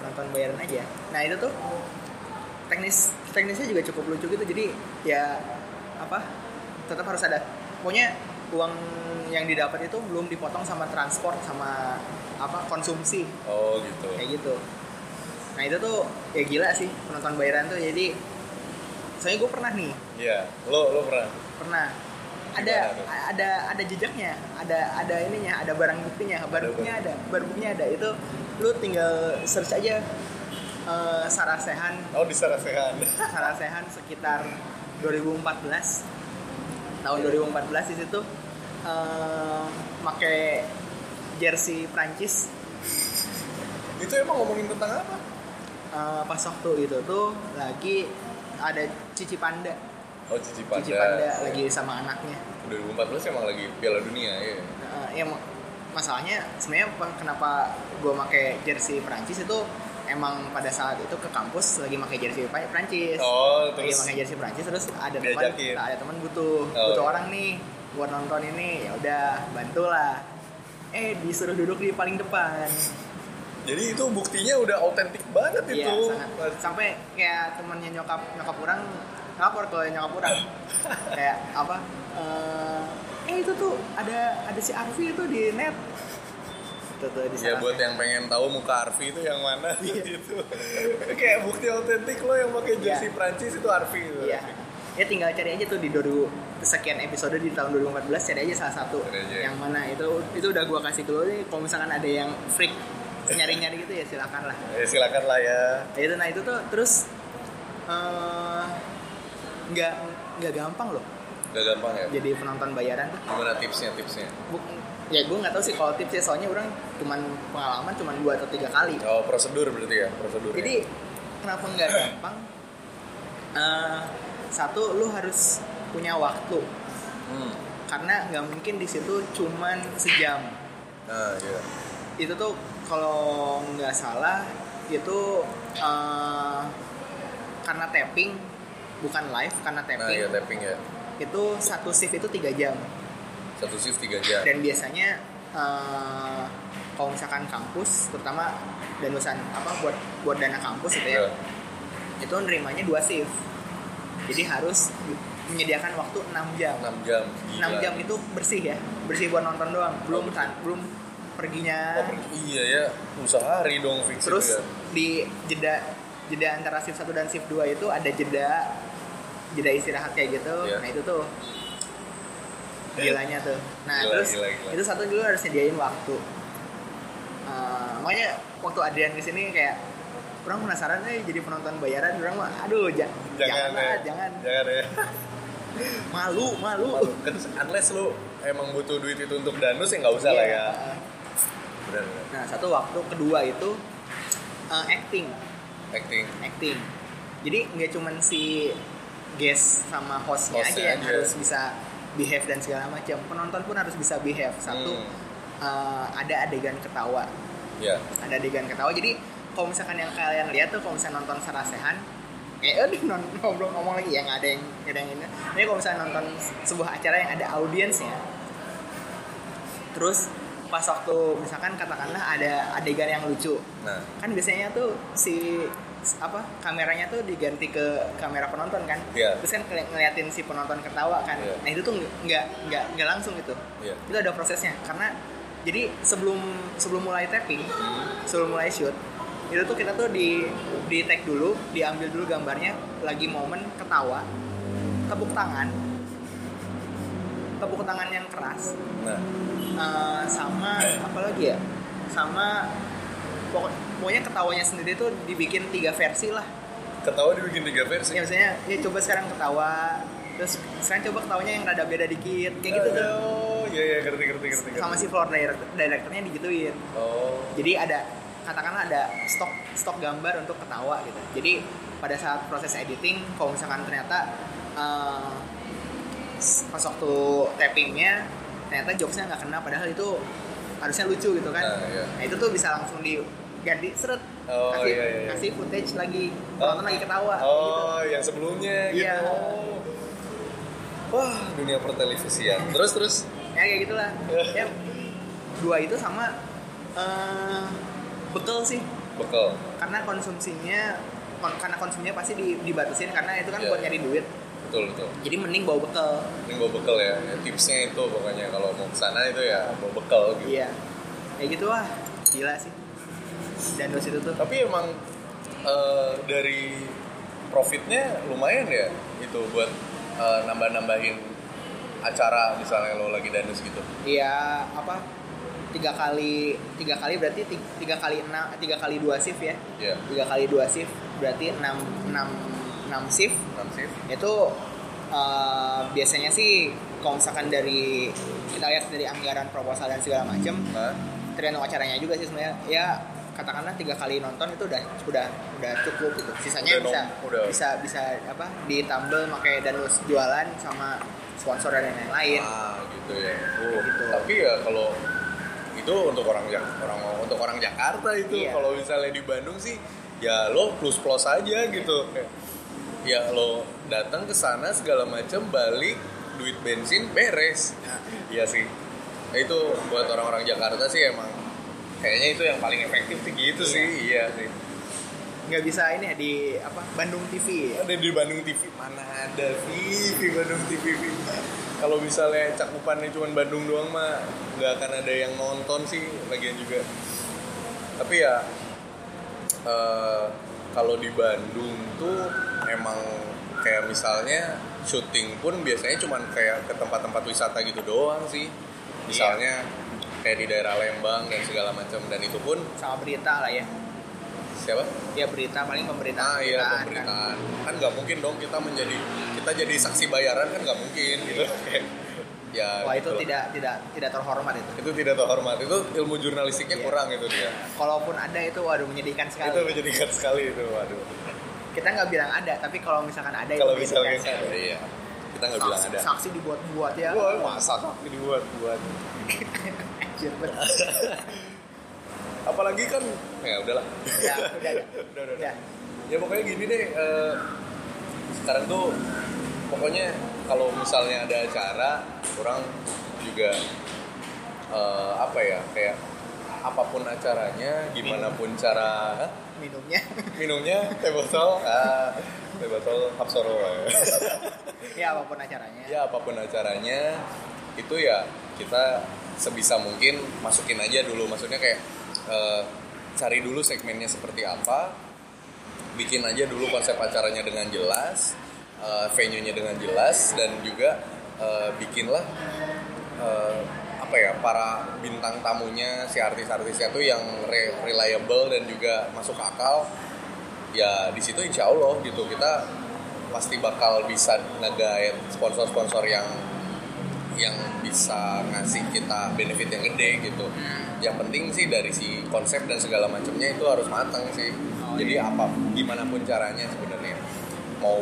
Penonton bayaran aja. Nah itu tuh teknis teknisnya juga cukup lucu gitu. Jadi ya apa tetap harus ada pokoknya uang yang didapat itu belum dipotong sama transport sama apa konsumsi. Oh gitu. Kayak gitu. Nah itu tuh ya gila sih penonton bayaran tuh. Jadi soalnya gue pernah nih. Iya lo lo pernah? Pernah. Ada ada ada jejaknya. Ada ada ininya ada barang buktinya. Barang Ada buktinya ada barang buktinya ada. Itu lu tinggal search aja eh, Sarasehan. Oh di Sarasehan. Sarasehan sekitar 2014 tahun 2014 di situ eh pakai jersey Prancis. Itu emang ngomongin tentang apa? Eh, pas waktu itu tuh lagi ada Cici Panda. Oh Cici Panda, Cici Panda lagi sama anaknya. 2014 emang lagi Piala Dunia ya Eh, ya ma- masalahnya sebenarnya apa- kenapa gue pakai jersey Prancis itu emang pada saat itu ke kampus lagi pakai jersey Prancis oh lagi terus? pakai jersey Prancis terus ada teman ada teman butuh Oh, butuh iya. orang nih buat nonton ini ya udah bantulah. Eh disuruh duduk di paling depan. Jadi itu buktinya udah autentik banget Iya, itu. sangat. sampai kayak temennya nyokap nyokap orang ngapor ke nyokap orang. [laughs] Kayak apa eh, eh itu tuh ada ada si Arfi itu di net itu tuh di Ya Sarasen. buat yang pengen tahu muka Arfi itu yang mana [laughs] gitu. Kayak bukti autentik lo yang pakai jersey Iya. Prancis itu Arfi itu. Iya. Ya tinggal cari aja tuh di 2000 sekian episode di tahun 2014 cari aja salah satu aja. yang mana itu itu udah gua kasih ke lo nih kalau misalkan ada yang freak nyari-nyari gitu ya silakan lah. [laughs] Ya silakan lah ya. Nah, itu nah itu tuh terus eh, nggak nggak gampang loh Gak gampang ya. jadi penonton bayaran. Gimana tipsnya tipsnya? Bu- ya gue nggak tahu sih kalau tipsnya soalnya orang cuman pengalaman cuman dua atau tiga kali. Oh prosedur berarti ya prosedur. Jadi kenapa nggak gampang? Eh, satu lu harus punya waktu Hmm. karena nggak mungkin di situ cuman sejam Nah iya. itu tuh kalau nggak salah itu eh, karena tapping bukan live karena Nah tapping iya tapping ya. itu satu shift itu tiga jam Satu shift 3 jam. dan biasanya eh, kalau misalkan kampus terutama danusan apa buat buat dana kampus gitu ya Iya. itu nerimanya dua shift jadi harus menyediakan waktu 6 jam 6 jam. 6 jam itu bersih ya bersih buat nonton doang belum tan belum perginya Oh, iya ya. Sehari dong fix terus itu ya. di jeda jeda antara shift 1 dan shift 2 itu ada jeda jeda istirahat kayak gitu Iya. nah itu tuh gilanya tuh nah Gila, terus gila, gila. itu satu dulu harus nyediain waktu Eh, makanya waktu Adrian ke sini kayak kurang penasaran nih jadi penonton bayaran orang mah aduh ja- Jangan, lah, ya. jangan Jangan ya. [laughs] malu malu, Malu. Kan unless lu emang butuh duit itu untuk danus ya nggak usah lah Iya, ya. Benar benar. nah satu waktu kedua itu eh, acting Acting. acting jadi nggak cuman si guest sama hostnya, Hostnya aja yang aja. harus bisa behave dan segala macam. Penonton pun harus bisa behave. Satu Hmm. eh, ada adegan ketawa. Ya. ada adegan ketawa. Jadi kalau misalkan yang kalian lihat tuh kalau misalnya nonton Sarasehan eh aduh non [laughs] ngobrol ngomong lagi. Ya nggak ada yang nggak ada yang ini. Ini kalau misalnya nonton sebuah acara yang ada audiensnya. Terus pas waktu misalkan katakanlah ada adegan yang lucu. Nah. kan biasanya tuh si apa kameranya tuh diganti ke kamera penonton kan Iya. terus kan ngeli- ngeliatin si penonton ketawa kan Iya. nah itu tuh nggak nggak nggak langsung gitu Iya. itu ada prosesnya karena jadi sebelum sebelum mulai tapping sebelum mulai shoot itu tuh kita tuh di di tag dulu diambil dulu gambarnya lagi momen ketawa tepuk tangan tepuk tangan yang keras Nah. Eh, sama apa lagi ya sama pokok- pokoknya ketawanya sendiri tuh dibikin tiga versi lah Ketawa dibikin tiga versi. ya misalnya ya coba sekarang ketawa terus sekarang coba ketawanya yang rada beda dikit kayak gitu tuh Oh, iya iya ngerti ngerti ngerti. sama si floor director, directornya digituin Oh. jadi ada katakanlah ada stok stok gambar untuk ketawa gitu jadi pada saat proses editing kalau misalkan ternyata eh, pas waktu tappingnya ternyata jokesnya nggak kena padahal itu harusnya lucu gitu kan Nah, iya. nah itu tuh bisa langsung diganti seret Oh, kasih iya, iya. kasih footage lagi Oh. penonton lagi ketawa gitu. Oh, yang sebelumnya gitu. Iya. Oh. Wah, dunia pertelevisian. Terus terus. ya kayak gitulah [laughs] ya dua itu sama eh bekal sih Bekal. karena konsumsinya kon- karena konsumsinya pasti di- dibatasin karena itu kan Iya. buat nyari duit Betul betul. jadi mending bawa bekal Ini bawa bekal ya. ya. Tipsnya itu pokoknya kalau mau ke sana itu ya bawa bekal gitu. iya kayak gitu wah gila sih dan dos itu tuh Tapi emang eh, dari profitnya lumayan ya itu buat eh, nambah-nambahin acara misalnya lo lagi danus gitu. iya apa tiga kali tiga kali berarti tiga, tiga kali enam tiga kali dua shift ya Iya. tiga kali dua shift berarti enam enam enam shift Enam shift. itu eh, biasanya sih kalau misalkan dari kita lihat dari anggaran proposal dan segala macam Nah, tergantung acaranya juga sih sebenarnya ya katakanlah tiga kali nonton itu udah udah udah cukup gitu sisanya Udah bisa nom- udah. bisa bisa apa ditambal pakai danus jualan sama sponsor dan lain-lain Ah, gitu ya. Oh, Gitu. Tapi ya kalau itu untuk orang orang untuk orang Jakarta itu Iya. kalau misalnya di Bandung sih ya lo plus plus aja gitu. Ya lo datang ke sana segala macam balik duit bensin beres. Iya sih. Nah, itu buat orang-orang Jakarta sih emang kayaknya itu yang paling efektif sih gitu Iya. sih. Iya sih. nggak bisa ini ya di apa Bandung TV ya Ada di Bandung TV mana ada TV Bandung TV. Kalau misalnya cakupannya cuma Bandung doang mah nggak akan ada yang nonton sih lagian juga. Tapi ya eh, kalau di Bandung tuh emang kayak misalnya syuting pun biasanya cuma kayak ke tempat-tempat wisata gitu doang sih. Misalnya kayak di daerah Lembang dan segala macam. Dan itu pun sama berita lah ya. Siapa? ya berita paling pemberitaan Ah iya kan. pemberitaan. Kan nggak mungkin dong kita menjadi kita jadi saksi bayaran kan nggak mungkin gitu. [laughs] Kayak, ya wah itu gitu. tidak tidak tidak terhormat itu. Itu tidak terhormat. Itu ilmu jurnalistiknya Iya. kurang itu dia. Kalaupun ada itu waduh menyedihkan sekali. Itu menjadikan sekali itu waduh. Kita nggak bilang ada tapi kalau misalkan ada kalau menyedihkan sekali. ada iya. Kita nggak bilang saksi, ada. saksi dibuat-buat ya. Wah masa kaki dibuat buat [laughs] Anjir, [laughs] apalagi kan ya udahlah. Ya udah udah. [laughs] Udah, udah, udah. udah ya pokoknya gini deh eh, sekarang tuh pokoknya kalau misalnya ada acara orang juga eh, apa ya kayak apa pun acaranya gimana pun cara minumnya. [laughs] Minumnya teh botol ah, teh botol Hapsoro ya. ya apa pun acaranya. Ya apa pun acaranya itu ya kita sebisa mungkin masukin aja dulu. Maksudnya kayak eh, cari dulu segmennya seperti apa bikin aja dulu konsep acaranya dengan jelas eh, venue-nya dengan jelas dan juga eh, bikinlah eh, apa ya para bintang tamunya si artis-artisnya tuh yang re- reliable dan juga masuk akal. Ya di situ insya Allah gitu kita pasti bakal bisa ngegait sponsor-sponsor yang yang bisa ngasih kita benefit yang gede gitu. Hmm. Yang penting sih dari si konsep dan segala macamnya itu harus matang sih. Oh, Jadi iya. apa gimana pun caranya sebenarnya mau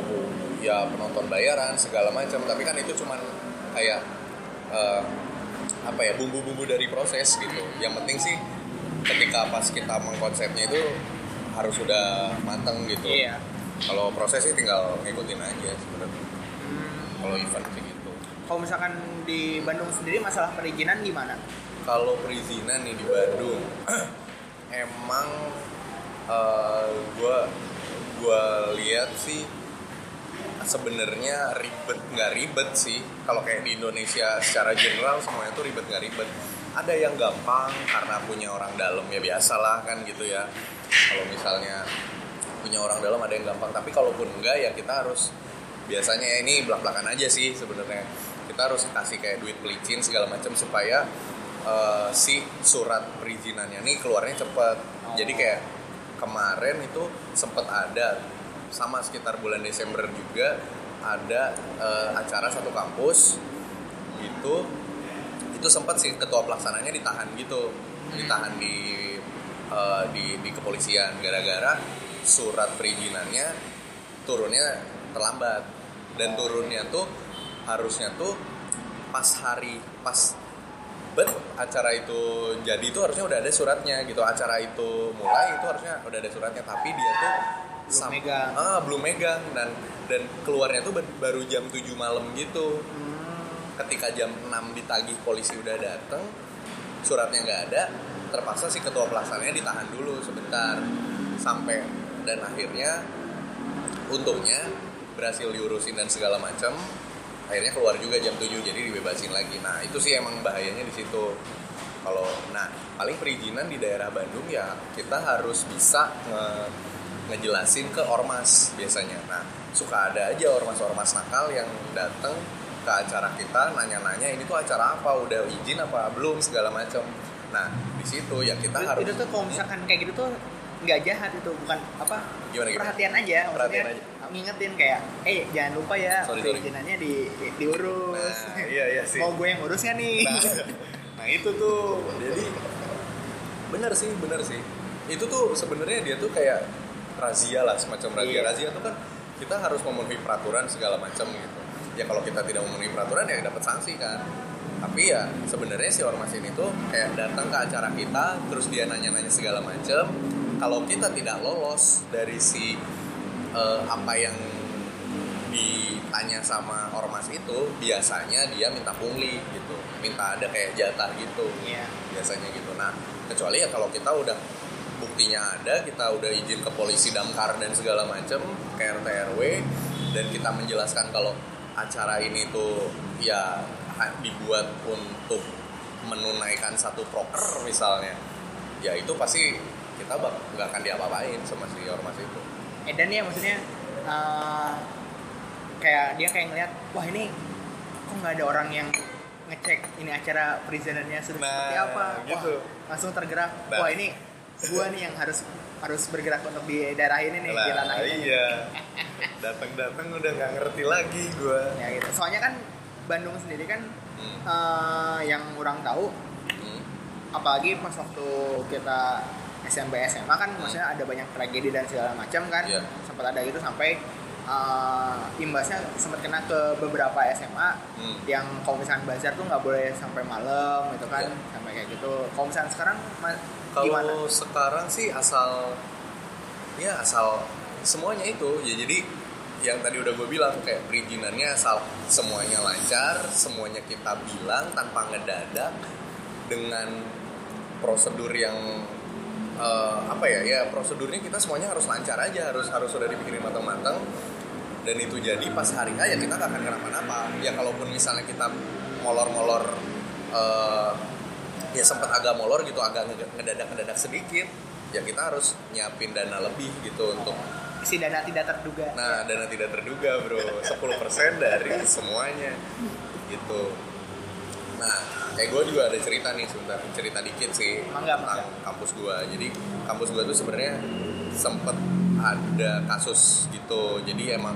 ya penonton bayaran segala macam tapi kan itu cuman kayak eh, apa ya bumbu-bumbu dari proses gitu. Yang penting sih ketika pas kita mengkonsepnya itu harus sudah matang gitu. iya Kalau proses sih tinggal ngikutin aja sebenarnya. Hmm. Kalau event sih. Kalau misalkan di Bandung sendiri masalah perizinan gimana Kalau perizinan nih di Bandung, [clears throat] emang eh, gua gua lihat sih sebenarnya ribet nggak ribet sih. Kalau kayak di Indonesia secara general semuanya tuh ribet nggak ribet. Ada yang gampang karena punya orang dalam ya biasalah kan gitu ya. Kalau misalnya punya orang dalam ada yang gampang, tapi kalaupun enggak ya kita harus biasanya ini belak-belakan aja sih sebenarnya. Kita harus kasih kayak duit pelicin segala macam supaya eh, si surat perizinannya nih keluarnya cepet. Oh. Jadi kayak kemarin itu sempet ada sama sekitar bulan Desember juga ada eh, acara satu kampus. Gitu itu sempat sih ketua pelaksananya ditahan gitu. Ditahan di eh, di di kepolisian. Gara-gara surat perizinannya turunnya terlambat. Dan turunnya tuh harusnya tuh pas hari pas bet acara itu jadi itu harusnya udah ada suratnya gitu. Acara itu mulai itu harusnya udah ada suratnya tapi dia tuh Belum sam- megang. ah belum megang. Dan dan keluarnya tuh baru jam 7 malam gitu. Ketika jam 6 ditagih polisi udah dateng suratnya nggak ada terpaksa si ketua pelaksananya ditahan dulu sebentar. Sampai dan akhirnya untungnya berhasil diurusin dan segala macam akhirnya keluar juga jam 7 jadi dibebasin lagi. Nah itu sih emang bahayanya di situ. Kalau nah paling perizinan di daerah Bandung ya kita harus bisa nge- ngejelasin ke ormas biasanya. Nah suka ada aja ormas-ormas nakal yang datang ke acara kita nanya-nanya ini tuh acara apa? Udah izin apa belum? segala macam nah di situ ya kita itu, harus itu tuh kalau misalkan kayak gitu tuh nggak jahat itu bukan apa Gimana, gimana? perhatian aja Perhatian aja. Ngingetin kayak eh jangan lupa ya Sorry, perizinannya di, di- diurus. Nah, iya, iya sih. mau gue yang urus kan nih? Nah, nah itu tuh. Jadi bener sih bener sih. Itu tuh sebenarnya dia tuh kayak razia lah semacam razia. Iya. razia tuh kan kita harus memenuhi peraturan segala macam gitu. Ya kalau kita tidak memenuhi peraturan ya dapat sanksi kan. Tapi ya sebenarnya si ormas ini tuh kayak datang ke acara kita terus dia nanya-nanya segala macam. Kalau kita tidak lolos dari si eh, apa yang ditanya sama ormas itu biasanya dia minta pungli gitu. Minta ada kayak jatah gitu. Iya. biasanya gitu. Nah kecuali ya kalau kita udah buktinya ada kita udah izin ke polisi damkar dan segala macem ke RT RW dan kita menjelaskan kalau acara ini tuh ya dibuat untuk menunaikan satu proker misalnya ya itu pasti kita nggak akan diapa-apain sama si ormas itu Edan ya maksudnya eh, kayak dia kayak ngeliat wah ini kok nggak ada orang yang ngecek ini acara perizinannya sudah Nah, seperti apa wah gitu. langsung tergerak Nah. wah ini gua nih yang harus harus bergerak untuk di daerah ini nih di ranah Lah, ini iya [laughs] datang-datang udah nggak ngerti lagi gue ya gitu soalnya kan Bandung sendiri kan hmm. eh, yang orang tahu Hmm. apalagi pas waktu kita SMP SMA kan maksudnya ada banyak tragedi dan segala macam kan Iya. sempat ada gitu sampai uh, imbasnya sempat kena ke beberapa SMA Hmm. yang kalau misalkan bazar tuh nggak boleh sampai malam gitu kan Iya. sampai kayak gitu kalau misalkan sekarang ma- gimana Kalau sekarang sih asal ya asal semuanya itu ya jadi yang tadi udah gue bilang kayak perizinannya asal semuanya lancar, semuanya kita bilang tanpa ngedadak dengan prosedur yang eh, apa ya ya prosedurnya kita semuanya harus lancar aja harus harus sudah dipikirin matang-matang. Dan itu jadi pas hari H ya kita nggak akan kenapa-napa. Ya kalaupun misalnya kita molor-molor eh, ya sempat agak molor gitu agak nge- ngedadak-ngedadak sedikit ya kita harus nyiapin dana lebih gitu untuk si dana tidak terduga. Nah dana tidak terduga bro. 10% dari semuanya. Gitu nah kayak gue juga ada cerita nih sebentar cerita dikit sih Mangga, tentang kampus gue jadi kampus gue tuh sebenarnya sempet ada kasus gitu. Jadi emang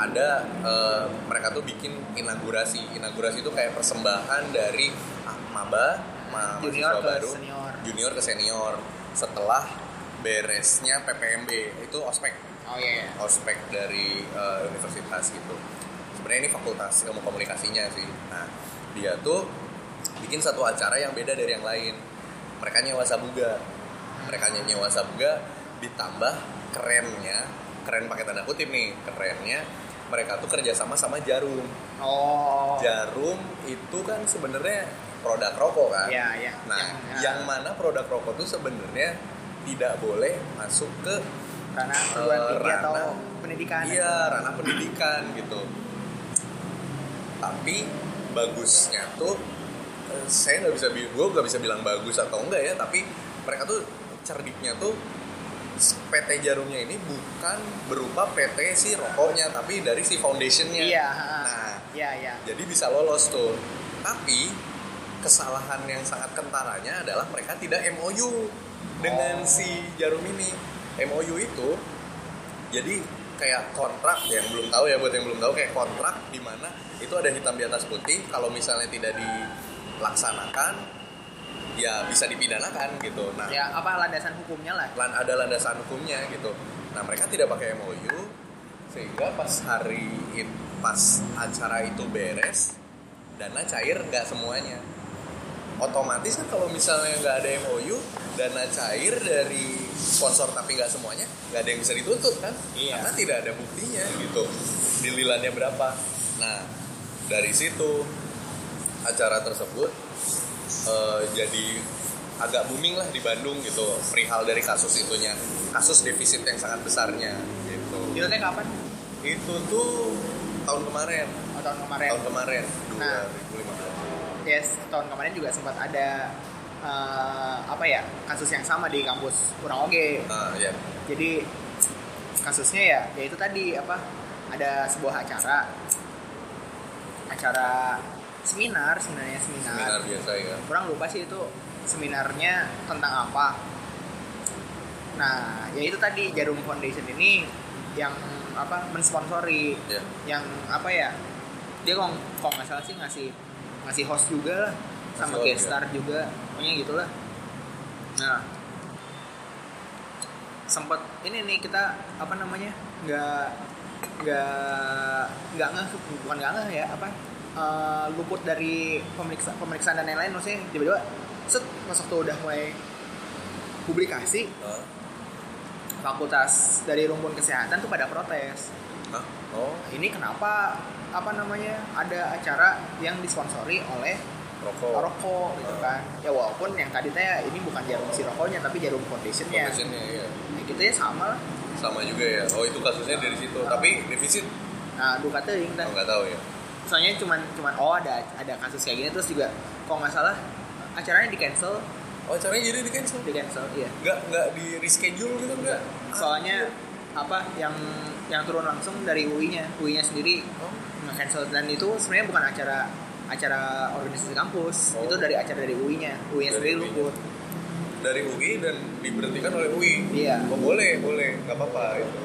ada eh, mereka tuh bikin inaugurasi. Inaugurasi itu kayak persembahan dari ah, maba ma- Junior mahasiswa ke baru senior. junior ke senior. Setelah beresnya PPMB itu ospek. Oh iya iya. ospek dari uh, universitas gitu. Sebenarnya ini fakultas ilmu komunikasinya sih. Nah dia tuh bikin satu acara yang beda dari yang lain. Mereka nyewa sabuga. Mereka nyewa sabuga ditambah kerennya keren pakai tanda kutip nih kerennya mereka tuh kerjasama sama jarum. Oh. Jarum itu kan sebenarnya produk rokok kan? Iya iya. Nah yang mana produk rokok tuh sebenarnya tidak boleh masuk ke karena perguruan Eh, tinggi atau ranah- pendidikan. Iya, ranah pendidikan gitu. Tapi bagusnya tuh saya nggak bisa gue nggak bisa bilang bagus atau enggak ya, tapi mereka tuh cerdiknya tuh PT Jarumnya ini bukan berupa PT si rokoknya, tapi dari si foundationnya. iya Nah, iya iya jadi bisa lolos tuh. Tapi kesalahan yang sangat kentaranya adalah mereka tidak MOU dengan Oh. si Jarum ini. MOU itu jadi kayak kontrak yang belum tahu ya buat yang belum tahu kayak kontrak di mana itu ada hitam di atas putih kalau misalnya tidak dilaksanakan ya bisa dipidanakan gitu. Nah ya apa landasan hukumnya lah. lan ada landasan hukumnya gitu. Nah mereka tidak pakai MOU sehingga pas hari it- pas acara itu beres dana cair nggak semuanya. Otomatis kan kalau misalnya nggak ada MOU dana cair dari sponsor tapi nggak semuanya nggak ada yang bisa dituntut kan? Iya. karena tidak ada buktinya gitu. Dililannya berapa? Nah dari situ acara tersebut eh, jadi agak booming lah di Bandung gitu perihal dari kasus itunya kasus defisit yang sangat besarnya gitu. Itu teh kapan? Itu tuh tahun kemarin. Oh, tahun kemarin. Tahun kemarin Nah. 2015 yes tahun kemarin juga sempat ada eh, apa ya kasus yang sama di kampus kurang oge. Nah ya jadi kasusnya ya ya itu tadi apa ada sebuah acara. Acara seminar sebenarnya seminar, seminar biasa ya. Kurang lupa sih itu seminarnya tentang apa. Nah ya itu tadi Jarum Foundation ini yang apa mensponsori ya. yang apa ya dia kok kok nggak salah sih ngasih ngasih host juga lah sama guest star juga pokoknya gitulah. Nah sempet ini nih kita apa namanya nggak nggak nggak ngeh bukan nggak ngeh ya apa eh, luput dari pemeriksa pemeriksaan dan lain-lain maksudnya tiba-tiba set pas waktu udah mulai publikasi. Hah? fakultas dari rumpun kesehatan tuh pada protes. Hah? oh. Ini kenapa apa namanya ada acara yang disponsori oleh rokok. rokok gitu kan. Ya walaupun yang tadi teh ini bukan jarum si rokoknya tapi jarum foundationnya. Foundationnya, iya. nah, gitu ya sama lah. Sama juga ya. Oh itu kasusnya dari situ. Tapi defisit? Nah duka teuing oh, nggak tahu ya soalnya cuman cuman oh ada ada kasus kayak gini. Terus juga kok nggak salah acaranya di cancel. Oh caranya jadi di cancel? Di cancel iya. Nggak nggak di reschedule gitu nggak? Soalnya apa yang yang turun langsung dari UI-nya UI-nya sendiri oh, nggak cancel dan itu sebenarnya bukan acara acara organisasi kampus. Oh. itu dari acara dari UI-nya UI-nya Dari sendiri UI-nya. luput. Dari UI dan diberhentikan oleh UI Iya. oh boleh boleh. Nggak apa-apa itu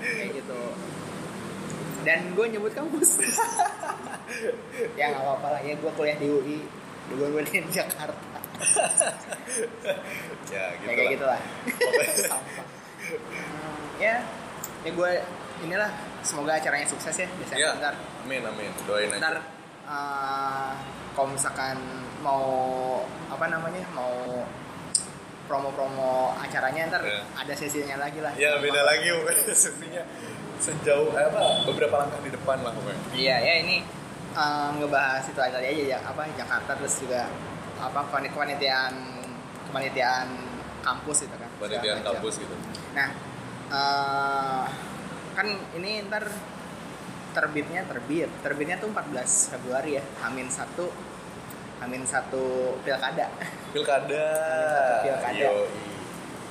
kayak gitu [laughs] dan gue nyebut kampus. [laughs] Ya nggak apa-apa lah. Ya gue kuliah di UI gue kuliah di Jakarta. [laughs] Ya gitu ya, kayak lah. gitu lah Pokoknya- [laughs] Sampah. Hmm, ya. Ya gue inilah. Semoga acaranya sukses ya. Biasanya ya ntar. amin amin. Doain ntar aja eh, kalau misalkan mau apa namanya mau promo-promo acaranya ntar Ya. ada sesinya lagi lah. Ya beda lagi. Sepertinya sejauh eh, apa beberapa langkah di depan lah pokoknya Iya ya ini eh, ngebahas itu aja aja ya apa Jakarta terus juga apa kepanit- kepanitiaan kepanitiaan kampus itu kan. macam. kampus gitu Nah eh, kan ini ntar terbitnya terbit terbitnya tuh 14 Februari ya Amin satu Amin satu pilkada. pilkada Pilkada.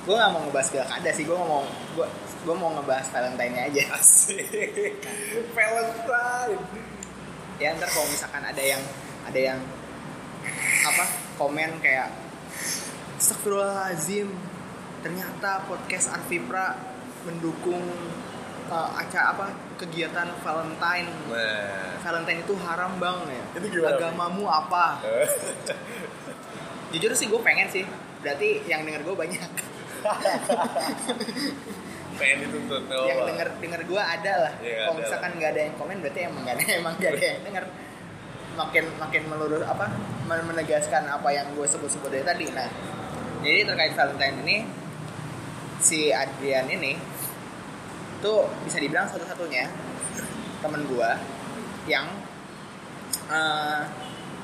Gue nggak mau ngebahas pilkada sih gue ngomong gue gue mau ngebahas Valentine aja. asik [laughs] Valentine. Ya ntar kalau misalkan ada yang ada yang apa komen kayak Astagfirullahaladzim ternyata podcast Arvipra mendukung uh, acara apa kegiatan Valentine. Nah Valentine itu haram bang ya. Itu gimana, agamamu apa? [laughs] Jujur sih gue pengen sih. Berarti yang denger gue banyak [laughs] pengen dituntut oh. yang denger denger gue ada lah. Iya, kalau misalkan nggak ada yang komen berarti emang nggak ada [laughs] emang nggak ada yang denger. Makin makin melurus apa men- menegaskan apa yang gue sebut-sebut dari tadi. Nah jadi terkait Valentine ini si Adrian ini tuh bisa dibilang satu-satunya temen gue yang eh,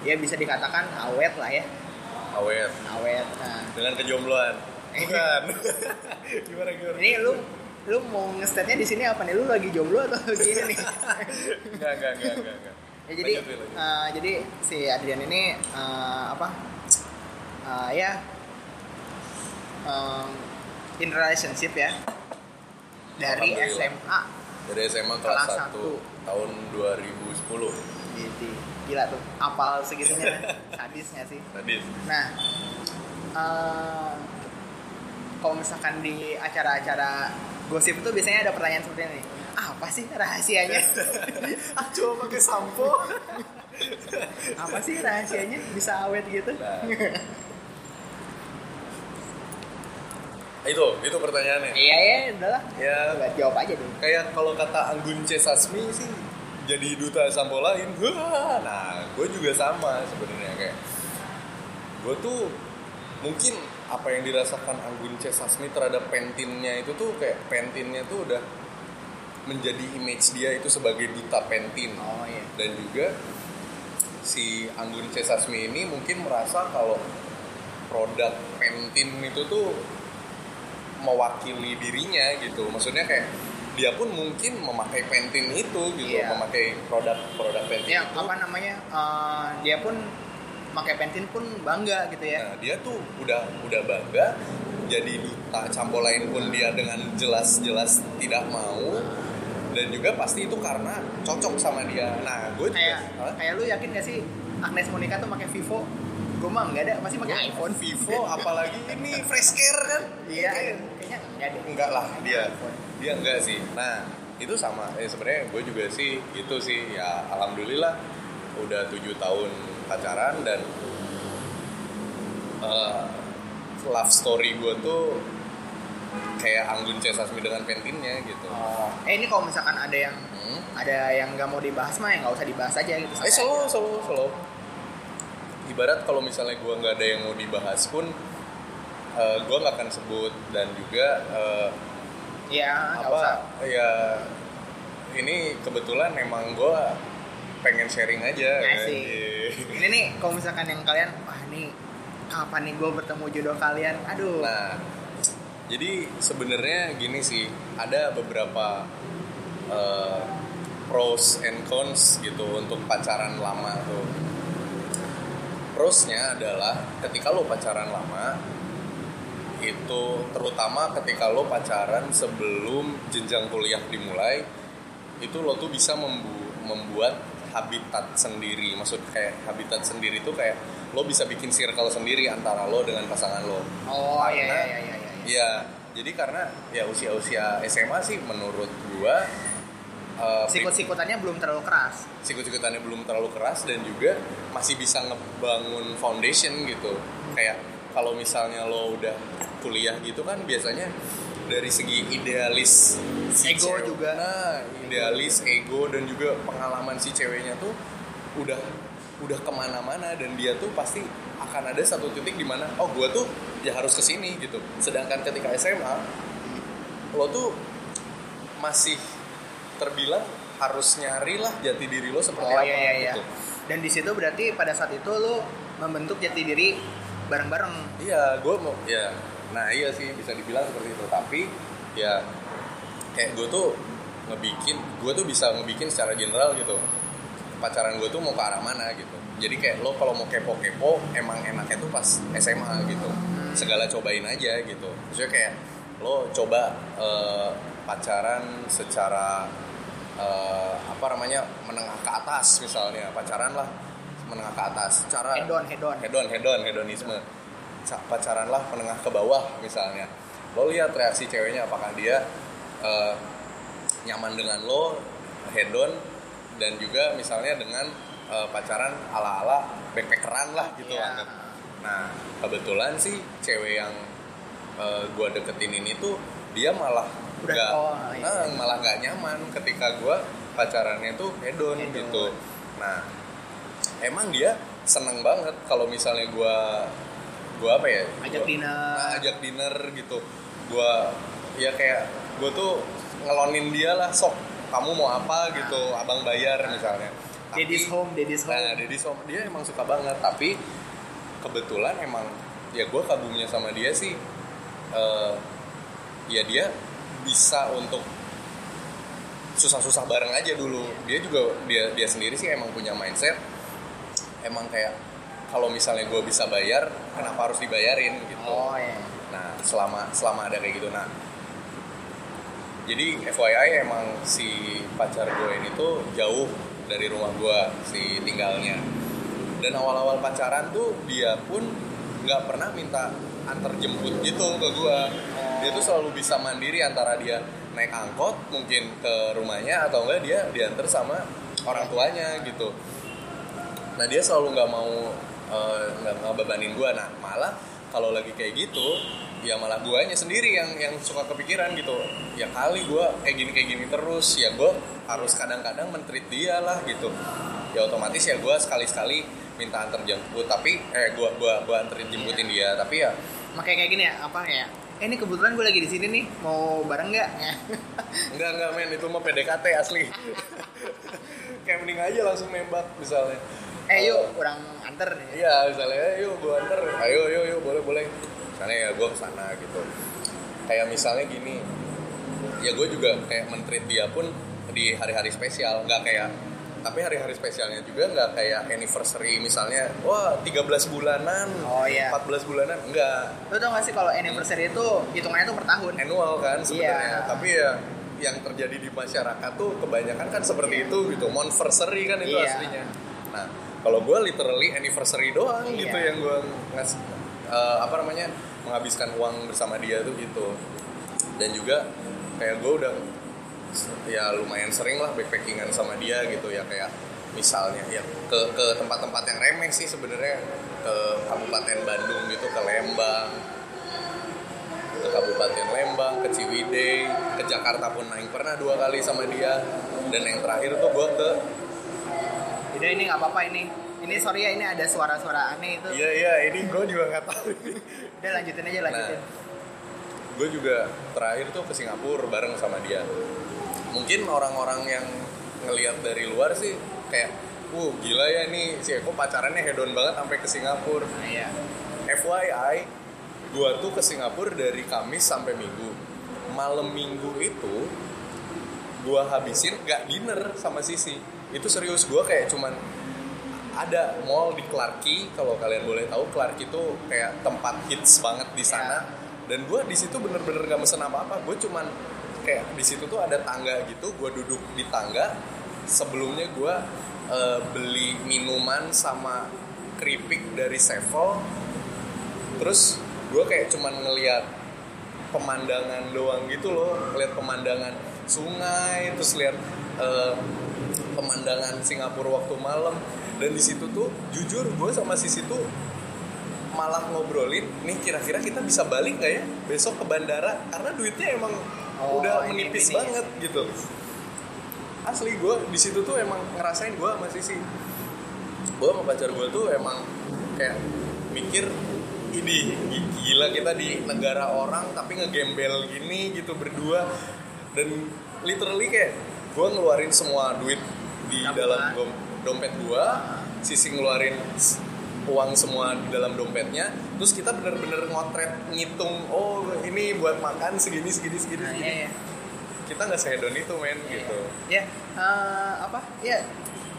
ya bisa dikatakan awet lah ya. Awet. Awet nah. Dengan kejombloan. [laughs] Bukan. [laughs] Gimana gimana? Ini lu lu mau nge-statnya di sini apa nih? Lu lagi jomblo atau [laughs] gini nih? Enggak enggak enggak enggak, enggak. ya jadi Lanjut, Wil, lanjut. eh, jadi si Adrian ini eh, apa? Eh, ya. Em, in relationship ya. Dari. SMA dari SMA kelas, Kelas 1 satu. tahun 2010 jadi gila tuh. Apal segitunya. [laughs] Sadisnya sih. Tadi nah eh, kalau misalkan di acara-acara gosip tuh biasanya ada pertanyaan seperti ini ah, apa sih rahasianya [laughs] ah coba pakai sampo [laughs] Apa sih rahasianya bisa awet gitu? Nah. [laughs] itu itu pertanyaannya Iya ya, udahlah. ya Nggak jawab aja deh. kayak kalau kata Anggun C Sasmi sih jadi duta sampo lain Wah, nah gue juga sama sebenarnya kayak gue tuh mungkin apa yang dirasakan Anggun C Sasmi terhadap pentinnya itu tuh kayak pentinnya tuh udah menjadi image dia itu sebagai duta pentin Oh iya. dan juga si Anggun C Sasmi ini mungkin merasa kalau produk pentin itu tuh mewakili dirinya gitu maksudnya kayak dia pun mungkin memakai pentin itu gitu Iya. memakai produk-produk pentin Ya itu apa namanya? eh, dia pun pakai pentin pun bangga gitu ya. nah dia tuh udah udah bangga jadi duta campo lain pun dia dengan jelas-jelas tidak mau dan juga pasti itu karena cocok sama dia nah gue juga kayak Hah? kayak lu yakin gak sih Agnes Monica tuh pakai Vivo? Gue mah enggak ada, masih pakai iPhone. Vivo [laughs] apalagi ini fresh care kan Iya, kayaknya enggak deh. enggak lah dia iPhone. dia enggak sih nah itu sama eh sebenarnya gue juga sih itu sih ya alhamdulillah udah tujuh tahun pacaran dan eh, love story gue tuh kayak Anggun C Sasmi dengan pentinnya gitu Oh. Eh ini kalau misalkan ada yang hmm. ada yang nggak mau dibahas mah ya nggak usah dibahas aja gitu. eh selalu selalu selalu ibarat kalau misalnya gue nggak ada yang mau dibahas pun eh, gue nggak akan sebut dan juga eh, Iya, nggak usah. apa ya ini kebetulan emang gue pengen sharing aja kan. Asik. Iya. Ini nih kalau misalkan yang kalian wah nih kapan nih gue bertemu jodoh kalian? Aduh. nah jadi sebenarnya gini sih ada beberapa eh, pros and cons gitu untuk pacaran lama tuh prosnya adalah ketika lo pacaran lama itu terutama ketika lo pacaran sebelum jenjang kuliah dimulai itu lo tuh bisa membu- membuat habitat sendiri maksud kayak habitat sendiri tuh kayak lo bisa bikin circle sendiri antara lo dengan pasangan lo oh iya Karena- iya iya iya. iya. ya jadi karena ya usia-usia SMA sih menurut gua eh, Sikut-sikutannya belum terlalu keras. sikut-sikutannya belum terlalu keras dan juga masih bisa ngebangun foundation gitu kayak kalau misalnya lo udah kuliah gitu kan biasanya dari segi idealis si Ego cewek- juga. nah idealis ego dan juga pengalaman si ceweknya tuh udah udah ke mana-mana dan dia tuh pasti akan ada satu titik di mana oh gue tuh ya harus ke sini gitu sedangkan ketika SMA lo tuh masih terbilang harus nyari lah jati diri lo seperti Oh apa iya iya iya. gitu. Dan di situ berarti pada saat itu lu membentuk jati diri bareng-bareng. Iya, gue mau ya. Nah iya sih bisa dibilang seperti itu. Tapi ya kayak gue tuh ngebikin, gue tuh bisa ngebikin secara general gitu. Pacaran gue tuh mau ke arah mana gitu. Jadi kayak lo kalau mau kepo-kepo emang enaknya tuh pas SMA gitu. Segala cobain aja gitu. Maksudnya kayak lo coba eh, pacaran secara eh, apa namanya menengah ke atas misalnya pacaran lah menengah ke atas cara Head on, head on. hedon hedon hedonisme Ca- pacaran lah menengah ke bawah misalnya lo lihat reaksi ceweknya apakah dia eh, nyaman dengan lo hedon dan juga misalnya dengan eh, pacaran ala ala backpackeran lah gitu Iya. anggap. nah kebetulan sih cewek yang eh, gua deketin ini tuh dia malah Udah, oh, iya. malah nggak nyaman ketika gua pacarannya tuh hedon, Hedon. gitu nah emang dia seneng banget kalau misalnya gua gua apa ya? Ajak gua- dinner. nah, ajak dinner gitu. Gua ya kayak gua tuh ngelonin dia lah sok kamu mau apa? gitu abang bayar misalnya. Tapi- Daddy's home, daddy's home. nah daddy's home. Dia emang suka banget tapi kebetulan emang ya gua kagumnya sama dia sih. Eh, ya dia bisa untuk susah-susah bareng aja dulu. Dia juga dia dia sendiri sih emang punya mindset emang kayak kalau misalnya gue bisa bayar kenapa harus dibayarin gitu. Oh iya. nah selama selama ada kayak gitu. Nah jadi FYI emang si pacar gue ini tuh jauh dari rumah gue si tinggalnya. Dan awal-awal pacaran tuh dia pun nggak pernah minta antar jemput gitu ke gue dia tuh selalu bisa mandiri antara dia naik angkot mungkin ke rumahnya atau enggak dia diantar sama orang tuanya gitu. Nah dia selalu nggak mau nggak uh, ngebebanin gue nah malah kalau lagi kayak gitu ya malah guanya sendiri yang yang suka kepikiran gitu. Ya kali gue kayak gini kayak gini terus. Ya gue harus kadang-kadang mentreat dia lah gitu. Ya otomatis ya gue sekali-sekali minta antar jemput. Tapi eh gue gua gua anterin jemputin dia. Tapi ya makanya kayak gini ya apa ya eh ini kebetulan gue lagi di sini nih mau bareng nggak? [laughs] Enggak enggak men. Itu mah PDKT asli. [laughs] Kayak mending aja langsung nembak misalnya eh yuk kurang anter nih. Iya misalnya "Eh, yuk gue anter ayo yuk yuk boleh boleh. Misalnya ya gue ke sana gitu. Kayak misalnya gini ya gue juga kayak mentreat dia pun di hari-hari spesial. Nggak kayak tapi hari-hari spesialnya juga nggak kayak anniversary misalnya wah 13 bulanan Oh, iya. 14 bulanan enggak lu tau gak sih kalau anniversary itu hitungannya tuh per tahun? Annual kan sebenarnya. Iya. tapi ya yang terjadi di masyarakat tuh kebanyakan kan seperti itu gitu. Monversary kan itu Iya. aslinya. Nah kalau gue literally anniversary doang Iya. gitu yang gue ngas eh, apa namanya menghabiskan uang bersama dia tuh gitu. Dan juga kayak gue udah ya lumayan sering lah backpackingan sama dia gitu ya kayak misalnya ya ke ke tempat-tempat yang remeh sih sebenarnya. Ke Kabupaten Bandung gitu ke Lembang. Ke Kabupaten Lembang, ke Ciwidey, ke Jakarta pun naik. Pernah dua kali sama dia. Dan yang terakhir tuh gue ke udah ini nggak apa-apa ini ini sorry ya ini ada suara-suara aneh itu. Iya iya ini gue juga nggak tahu ini. Udah lanjutin aja lanjutin. gue juga terakhir tuh ke Singapura bareng sama dia. Mungkin orang-orang yang ngelihat dari luar sih kayak uh gila ya nih si Eko pacarannya hedon banget sampai ke Singapura. Nah, iya. FYI gua tuh ke Singapura dari Kamis sampai Minggu. Malam Minggu itu gua habisin gak dinner sama Sisi itu serius gua kayak cuman ada mall di Clarke Quay kalau kalian boleh tahu Clarke Quay itu kayak tempat hits banget di sana. Dan gua di situ bener-bener gak mesen apa-apa gue cuman kayak di situ tuh ada tangga gitu gua duduk di tangga. Sebelumnya gua eh, beli minuman sama keripik dari Sevel. Terus gue kayak cuman ngeliat pemandangan doang gitu loh ngeliat pemandangan sungai terus lihat eh, pemandangan Singapura waktu malam. Dan di situ tuh jujur gue sama Sisi tuh malah ngobrolin nih kira-kira kita bisa balik nggak ya besok ke bandara? Karena duitnya emang Oh, udah menipis ini. banget gitu. Asli gue di situ tuh emang ngerasain gue sama Sisi. Gue sama pacar gue tuh emang kayak mikir ini gi- gila kita di negara orang tapi ngegembel gini gitu berdua. Dan literally kayak gue ngeluarin semua duit di Tabungan. dalam dom- dompet gue sisi ngeluarin uang semua di dalam dompetnya terus kita bener-bener ngotret ngitung oh ini buat makan segini segini segini, nah segini. iya iya. Kita nggak sehedon itu men gitu. Ya eh, apa? Ya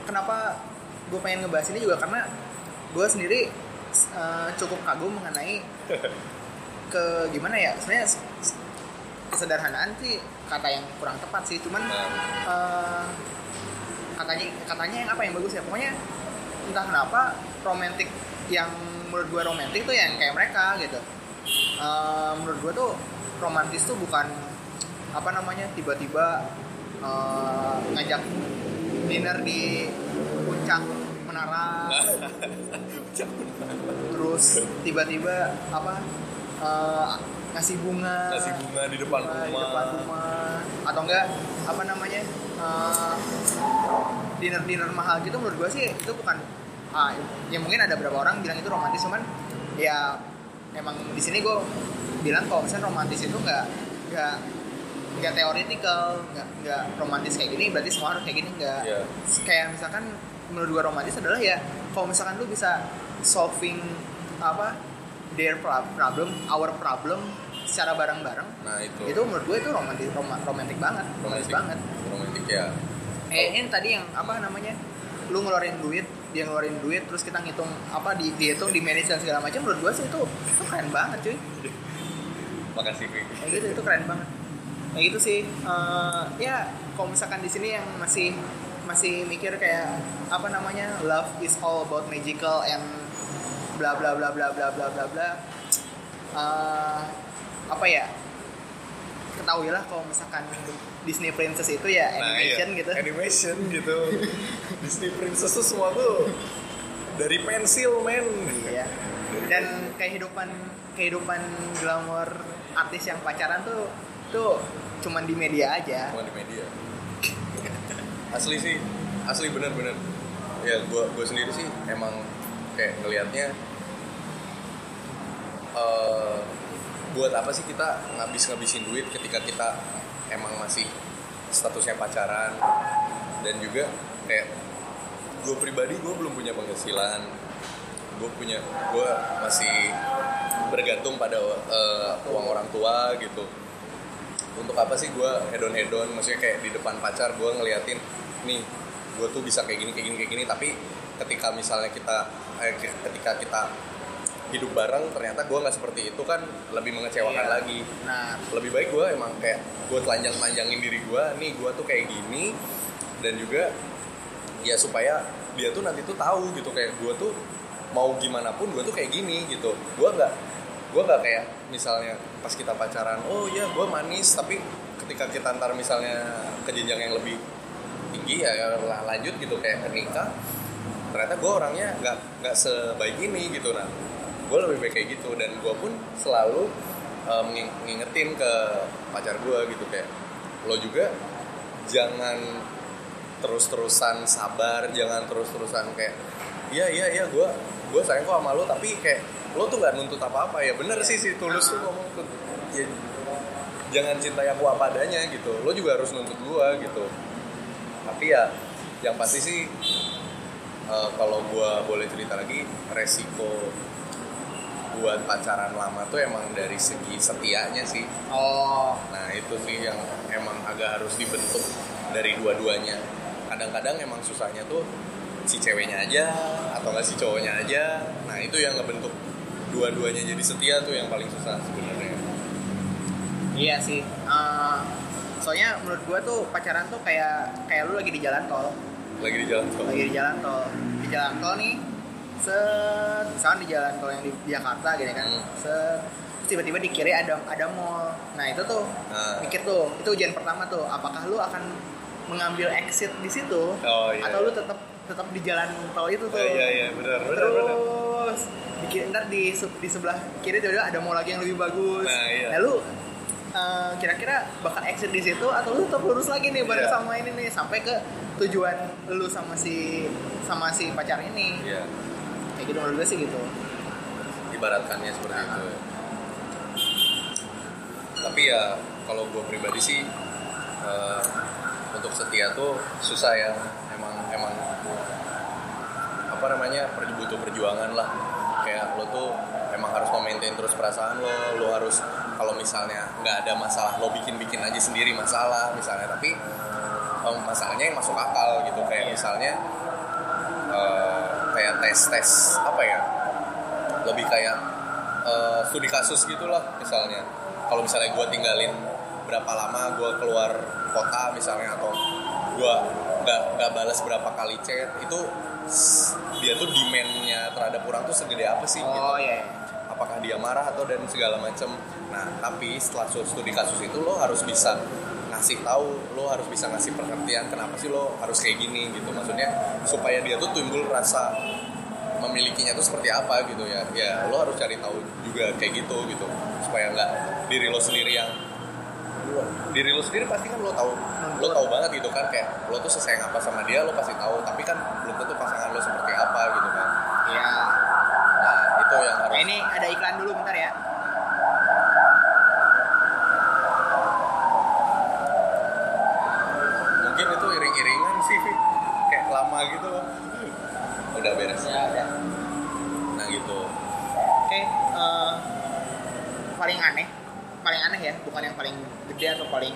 kenapa gue pengen ngebahas ini juga? Karena gue sendiri eh, cukup kagum mengenai [laughs] ke gimana ya sebenarnya kesederhanaan sih kata yang kurang tepat sih. Cuman nah, eh, katanya katanya yang apa yang bagus ya? Pokoknya entah kenapa romantis yang menurut gue romantis tuh yang kayak mereka gitu. Eh, menurut gue tuh romantis tuh bukan apa namanya tiba-tiba eh, ngajak dinner di puncak menara. [laughs] Terus tiba-tiba apa eh, ngasih bunga. Ngasih bunga di depan bunga rumah, di depan rumah. Atau enggak apa namanya dinner dinner mahal gitu menurut gue sih itu bukan ah, ya mungkin ada beberapa orang bilang itu romantis cuman ya emang di sini gue bilang kalau misalnya romantis itu nggak nggak nggak teoretikal nggak nggak romantis kayak gini berarti semua harus kayak gini nggak Iya. kayak misalkan menurut gue romantis adalah ya kalau misalkan lu bisa solving apa their pro- problem our problem secara bareng-bareng. Nah itu. Itu menurut gue itu romantis rom- romantis banget romantis banget. Romantis ya. Eh ini tadi yang apa namanya lu ngeluarin duit dia ngeluarin duit terus kita ngitung apa di dihitung di manage dan segala macam menurut gue sih itu itu keren banget cuy. Makasih Vicky kayak gitu itu keren banget. Kayak gitu sih Eh, ya kalau misalkan di sini yang masih masih mikir kayak apa namanya love is all about magical and bla bla bla bla bla bla bla bla Eh, apa ya ketahuilah kalau misalkan Disney Princess itu ya Nah, animation iya. gitu. Animation gitu. [laughs] Disney Princess tuh semua tuh dari pensil men. Iya. Dan kehidupan kehidupan glamor artis yang pacaran tuh tuh cuman di media aja. Cuma di media. [laughs] Asli sih. Asli bener-bener ya gua gue sendiri sih emang kayak ngelihatnya eh buat apa sih kita ngabis-ngabisin duit ketika kita emang masih statusnya pacaran? Dan juga kayak gue pribadi gue belum punya penghasilan. Gue punya gue masih bergantung pada eh, uang orang tua gitu. Untuk apa sih gue hedon hedon maksudnya kayak di depan pacar gue ngeliatin nih gue tuh bisa kayak gini kayak gini kayak gini. Tapi ketika misalnya kita eh, ke- ketika kita hidup bareng ternyata gue nggak seperti itu kan lebih mengecewakan Iya. lagi. nah lebih baik gue emang kayak gue telanjang telanjangin diri gue nih gue tuh kayak gini dan juga ya supaya dia tuh nanti tuh tahu gitu kayak gue tuh mau gimana pun gue tuh kayak gini gitu. Gue nggak gue nggak kayak misalnya pas kita pacaran oh ya gue manis tapi ketika kita ntar misalnya ke jenjang yang lebih tinggi ya ya lah, lanjut gitu kayak ke nikah ternyata gue orangnya nggak nggak sebaik ini gitu nah gue lebih baik kayak gitu. Dan gue pun selalu menging- ngingetin ke pacar gue gitu. Kayak lo juga jangan terus-terusan sabar jangan terus-terusan kayak iya iya iya gue gue sayang kok sama lo tapi kayak lo tuh nggak nuntut apa-apa. Ya bener sih si tulus tuh ngomong tuh ya, jangan cintai aku apa adanya gitu. Lo juga harus nuntut gue gitu. Tapi ya yang pasti sih eh, kalau gue boleh cerita lagi resiko buat pacaran lama tuh emang dari segi setianya sih oh Nah itu sih yang emang agak harus dibentuk dari dua-duanya. Kadang-kadang emang susahnya tuh si ceweknya aja atau nggak si cowoknya aja. Nah itu yang ngebentuk dua-duanya jadi setia tuh yang paling susah sebenarnya. iya sih Eh, soalnya menurut gua tuh pacaran tuh kayak kayak lu lagi di jalan tol Lagi di jalan tol. lagi di jalan tol di jalan tol nih set misalkan di jalan tol yang di Jakarta gitu kan Hmm. set tiba-tiba di kiri ada ada mall nah itu tuh Nah. mikir tuh itu ujian pertama tuh apakah lu akan mengambil exit di situ Oh, iya, atau lu iya. tetap tetap di jalan tol itu tuh Oh, iya iya benar benar terus di kiri, ntar di, se- di sebelah kiri tiba-tiba ada mall lagi yang lebih bagus Nah, iya. nah lu eh, kira-kira bakal exit di situ atau lu tetap lurus lagi nih bareng Iya. sama ini nih sampai ke tujuan lu sama si sama si pacar ini Iya. Kayak gitu menurut gue sih gitu Ibaratkannya seperti itu. ya. Tapi ya kalau gue pribadi sih eh, untuk setia tuh susah ya. Emang emang apa namanya butuh perjuangan lah kayak lo tuh emang harus memaintain terus perasaan lo lo harus kalau misalnya nggak ada masalah lo bikin bikin aja sendiri masalah misalnya tapi em, masalahnya yang masuk akal gitu kayak Iya. misalnya eh, kayak tes tes apa ya? Lebih kayak eh, studi kasus gitulah misalnya. Kalau misalnya gue tinggalin berapa lama gue keluar kota misalnya atau gue nggak nggak balas berapa kali chat itu dia tuh demandnya terhadap orang tuh segede apa sih gitu. oh iya. Apakah dia marah atau dan segala macam nah tapi setelah studi kasus itu lo harus bisa ngasih tahu lo harus bisa ngasih pengertian kenapa sih lo harus kayak gini gitu. Maksudnya supaya dia tuh timbul rasa memilikinya tuh seperti apa gitu ya. Ya lo harus cari tahu juga kayak gitu gitu. Supaya nggak diri lo sendiri yang diri lo sendiri pasti kan lo tahu lo tahu banget gitu kan kayak lo tuh sesayang apa sama dia lo pasti tahu. Tapi kan belum tentu pasangan lo seperti apa gitu kan iya nah itu yang harus nah, ini ada iklan dulu bentar ya mungkin itu iring-iringan sih Fi. kayak lama gitu loh udah beres ya ada nah gitu Oke, eh, paling aneh, paling aneh ya, bukan yang paling gede atau paling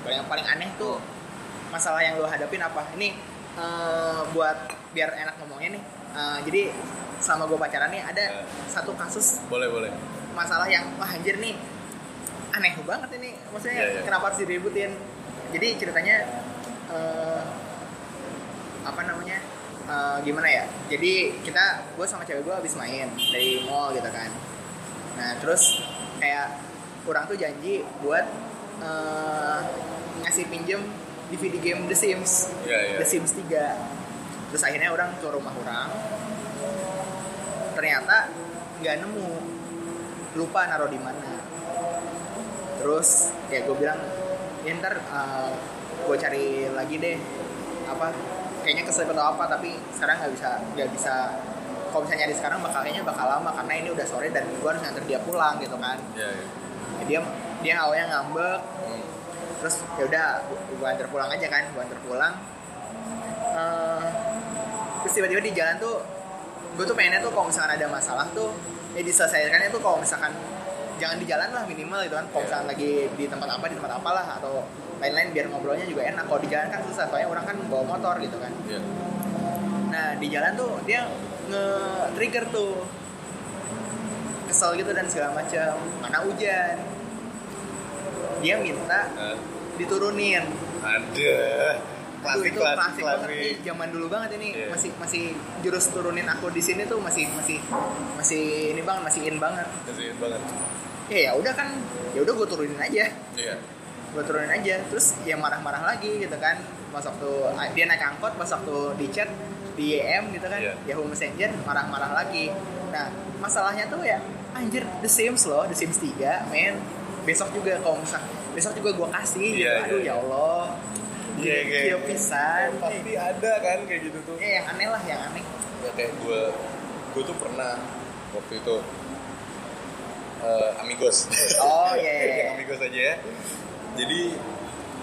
paling yang paling aneh tuh masalah yang lo hadapin apa? Ini eh, buat biar enak ngomongnya nih. Eh, jadi selama gue pacaran nih ada Ya. satu kasus boleh boleh masalah yang wah anjir nih aneh banget ini. Maksudnya Ya, ya. kenapa harus diributin? Jadi ceritanya eh, apa namanya? eh, gimana ya? Jadi kita gue sama cewek gue habis main dari mall gitu kan. Nah terus kayak orang tuh janji buat eh, ngasih pinjem DVD game The Sims, Iya, iya. The Sims 3 Terus akhirnya orang ke rumah orang, ternyata nggak nemu. Lupa naruh di mana. Terus ya gue bilang ya ntar gue cari lagi deh. Apa kayaknya keselip atau apa tapi sekarang nggak bisa nggak bisa. Kalau misalnya nyari sekarang bakal kayaknya bakal lama karena ini udah sore dan gue harus nganter dia pulang gitu kan. Iya, iya. Ya, dia dia awalnya ngambek. Hmm. Terus ya udah gue antar pulang aja kan gue antar pulang. Eh, terus tiba-tiba di jalan tuh gue tuh pengennya tuh kalau misalkan ada masalah tuh ya diselesaikannya tuh kalau misalkan jangan di jalan lah minimal gitu kan. Kalau misalkan lagi di tempat apa di tempat apalah atau lain-lain biar ngobrolnya juga enak. Kalau di jalan kan susah soalnya orang kan bawa motor gitu kan. Iya. nah di jalan tuh dia nge-trigger tuh kesel gitu dan segala macam mana hujan dia minta Nah, diturunin. Ada Aduh, klasik itu klasik klasik banget. nih klasik zaman dulu banget ini. Iya. masih masih jurus turunin aku di sini tuh masih masih masih ini banget masih in banget. Kasihin banget. Ya ya udah kan. Ya udah gue turunin aja. Iya. Gue turunin aja. Terus ya marah-marah lagi gitu kan. Pas waktu dia naik angkot pas waktu di chat di YM gitu kan. Iya. Yahoo Messenger marah-marah lagi. Nah masalahnya tuh ya anjir The Sims loh The Sims 3 men besok juga kalau misal besok juga gue kasih gitu. Iya, aduh iya, ya Allah. Iya, kayak- Gio pisan. Pasti ada kan kayak gitu tuh. Ya yang aneh lah yang aneh. Ya kayak gue gue tuh pernah waktu itu eh, amigos. Oh, iya, iya, iya. Yang amigos aja ya. Jadi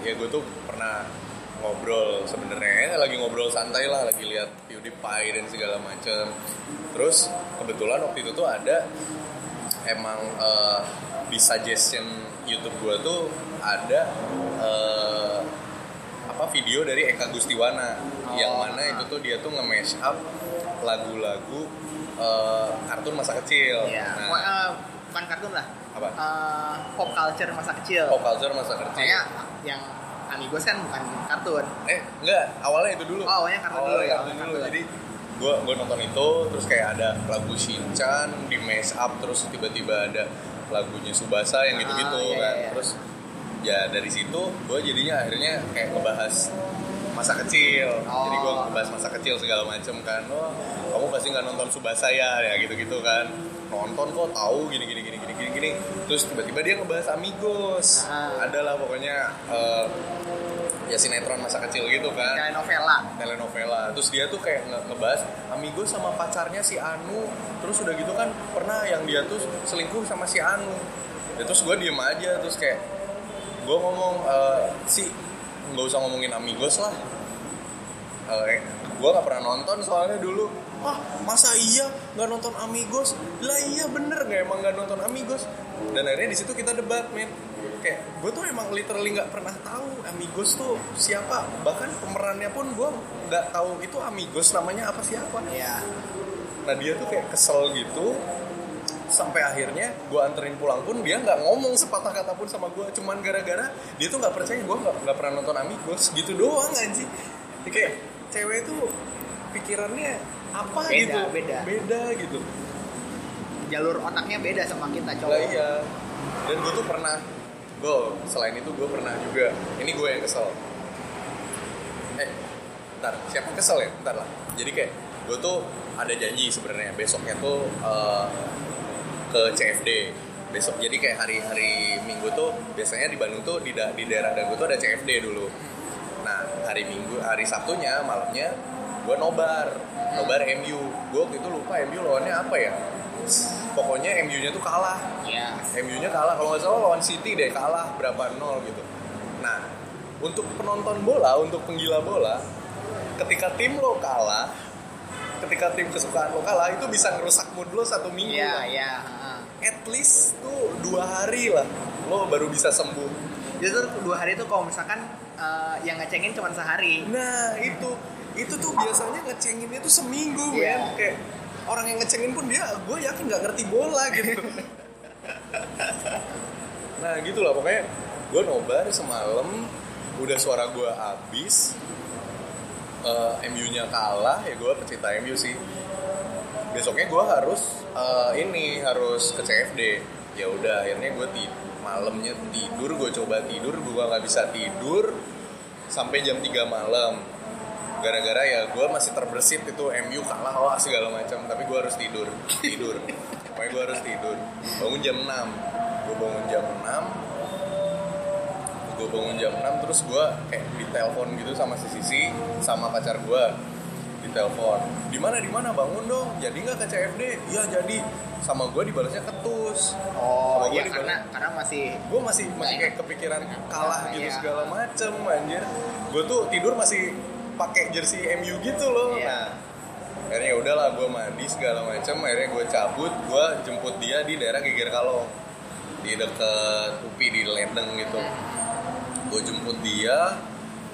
ya gue tuh pernah ngobrol sebenarnya lagi ngobrol santai lah lagi lihat PewDiePie dan segala macem. Terus kebetulan waktu itu tuh ada emang eh, di suggestion YouTube gue tuh ada eh, apa video dari Eka Gustiwana Oh. yang mana itu tuh dia tuh nge-mash up lagu-lagu eh, kartun masa kecil. ya Nah, eh, bukan kartun lah apa? Eh, pop culture masa kecil Pop culture masa kecil. Soalnya yang Amigos kan bukan kartun Eh, enggak, awalnya itu dulu. Oh, awalnya kartun Awalnya dulu ya, kartun dulu. kartun. Jadi gua gua nonton itu terus kayak ada lagu Shinchan di mash up terus tiba-tiba ada lagunya Subasa yang gitu-gitu Ah, iya, kan. iya. Terus ya dari situ gua jadinya akhirnya kayak ngebahas masa kecil. Jadi gua Oh. ngebahas masa kecil segala macem kan. Oh, kamu pasti nggak nonton Subasa ya, ya gitu-gitu kan. Nonton kok tahu gini gini gini gini gini gini. Terus tiba-tiba dia ngebahas Amigos. Ah. Adalah pokoknya eh, ya sinetron masa kecil gitu kan. Telenovela. Telenovela. Terus dia tuh kayak nge- ngebahas amigo sama pacarnya si Anu. Terus udah gitu kan pernah yang dia tuh selingkuh sama si Anu. Ya, terus gue diem aja terus kayak gue ngomong "Eh, si nggak usah ngomongin amigos lah. Eh, gue nggak pernah nonton soalnya dulu. Ah masa iya nggak nonton amigos? Lah iya bener nggak emang nggak nonton amigos? Dan akhirnya di situ kita debat men kayak gue tuh emang literally nggak pernah tahu amigos tuh siapa. Bahkan pemerannya pun gue nggak tahu itu amigos namanya apa siapa. Ya nah dia tuh kayak kesel gitu. Sampai akhirnya gue anterin pulang pun dia nggak ngomong sepatah kata pun sama gue cuman gara-gara dia tuh nggak percaya gue nggak pernah nonton amigos. Gitu doang anjing. Kayak cewek tuh pikirannya apa Beda, gitu? beda. beda gitu. Jalur otaknya beda sama kita cowok. Lah iya. Dan gue tuh pernah gue selain itu gue pernah juga ini gue yang kesel. Eh ntar siapa kesel ya? Ntar lah. Jadi kayak gue tuh ada janji sebenarnya besoknya tuh eh, ke CFD besok jadi kayak hari-hari minggu tuh biasanya di Bandung tuh di, da- di daerah Dago tuh ada CFD dulu. nah hari minggu hari Sabtunya malamnya gue nobar nobar MU gue waktu itu lupa MU lawannya apa ya pokoknya MU-nya tuh kalah ya MU-nya kalah kalau nggak salah lawan City deh kalah berapa nol gitu. Nah untuk penonton bola, untuk penggila bola, ketika tim lo kalah, ketika tim kesukaan lo kalah itu bisa ngerusak mood lo satu minggu. ya lah. ya heeh. At least tuh dua hari lah lo baru bisa sembuh. Jadi tuh dua hari tuh kalau misalkan eh, yang ngecengin cuma sehari. Nah itu. Itu tuh biasanya ngecenginnya tuh seminggu Iya. men. Kayak orang yang ngecengin pun dia gue yakin nggak ngerti bola gitu. [laughs] Nah gitu lah pokoknya gue nobar semalam udah suara gue habis eh, MU-nya kalah ya gue pecinta MU sih. Besoknya gue harus eh, ini harus ke CFD ya udah akhirnya gue ti malamnya tidur gue coba tidur gue nggak bisa tidur sampai jam 3 malam. Gara-gara ya gue masih terbersit itu MU kalah wah segala macam. Tapi gue harus tidur tidur. [laughs] Pokoknya gue harus tidur. Bangun jam 6 gue bangun jam 6 gue bangun jam 6 terus gue kayak ditelepon gitu sama si Sisi sama pacar gue ditelepon di mana di mana? Bangun dong. Jadi nggak ke CFD iya jadi. Sama gue dibalasnya ketus. Oh, Sama iya karena karena masih gue masih masih kayak kepikiran kalah gitu Iya. segala macem anjir. Gue tuh tidur masih pakai jersey MU gitu loh. Iya. nah akhirnya ya udahlah gue mandi segala macem. Akhirnya gue cabut gue jemput dia di daerah Geger Kalong. Di deket UPI di Ledeng gitu. Gue jemput dia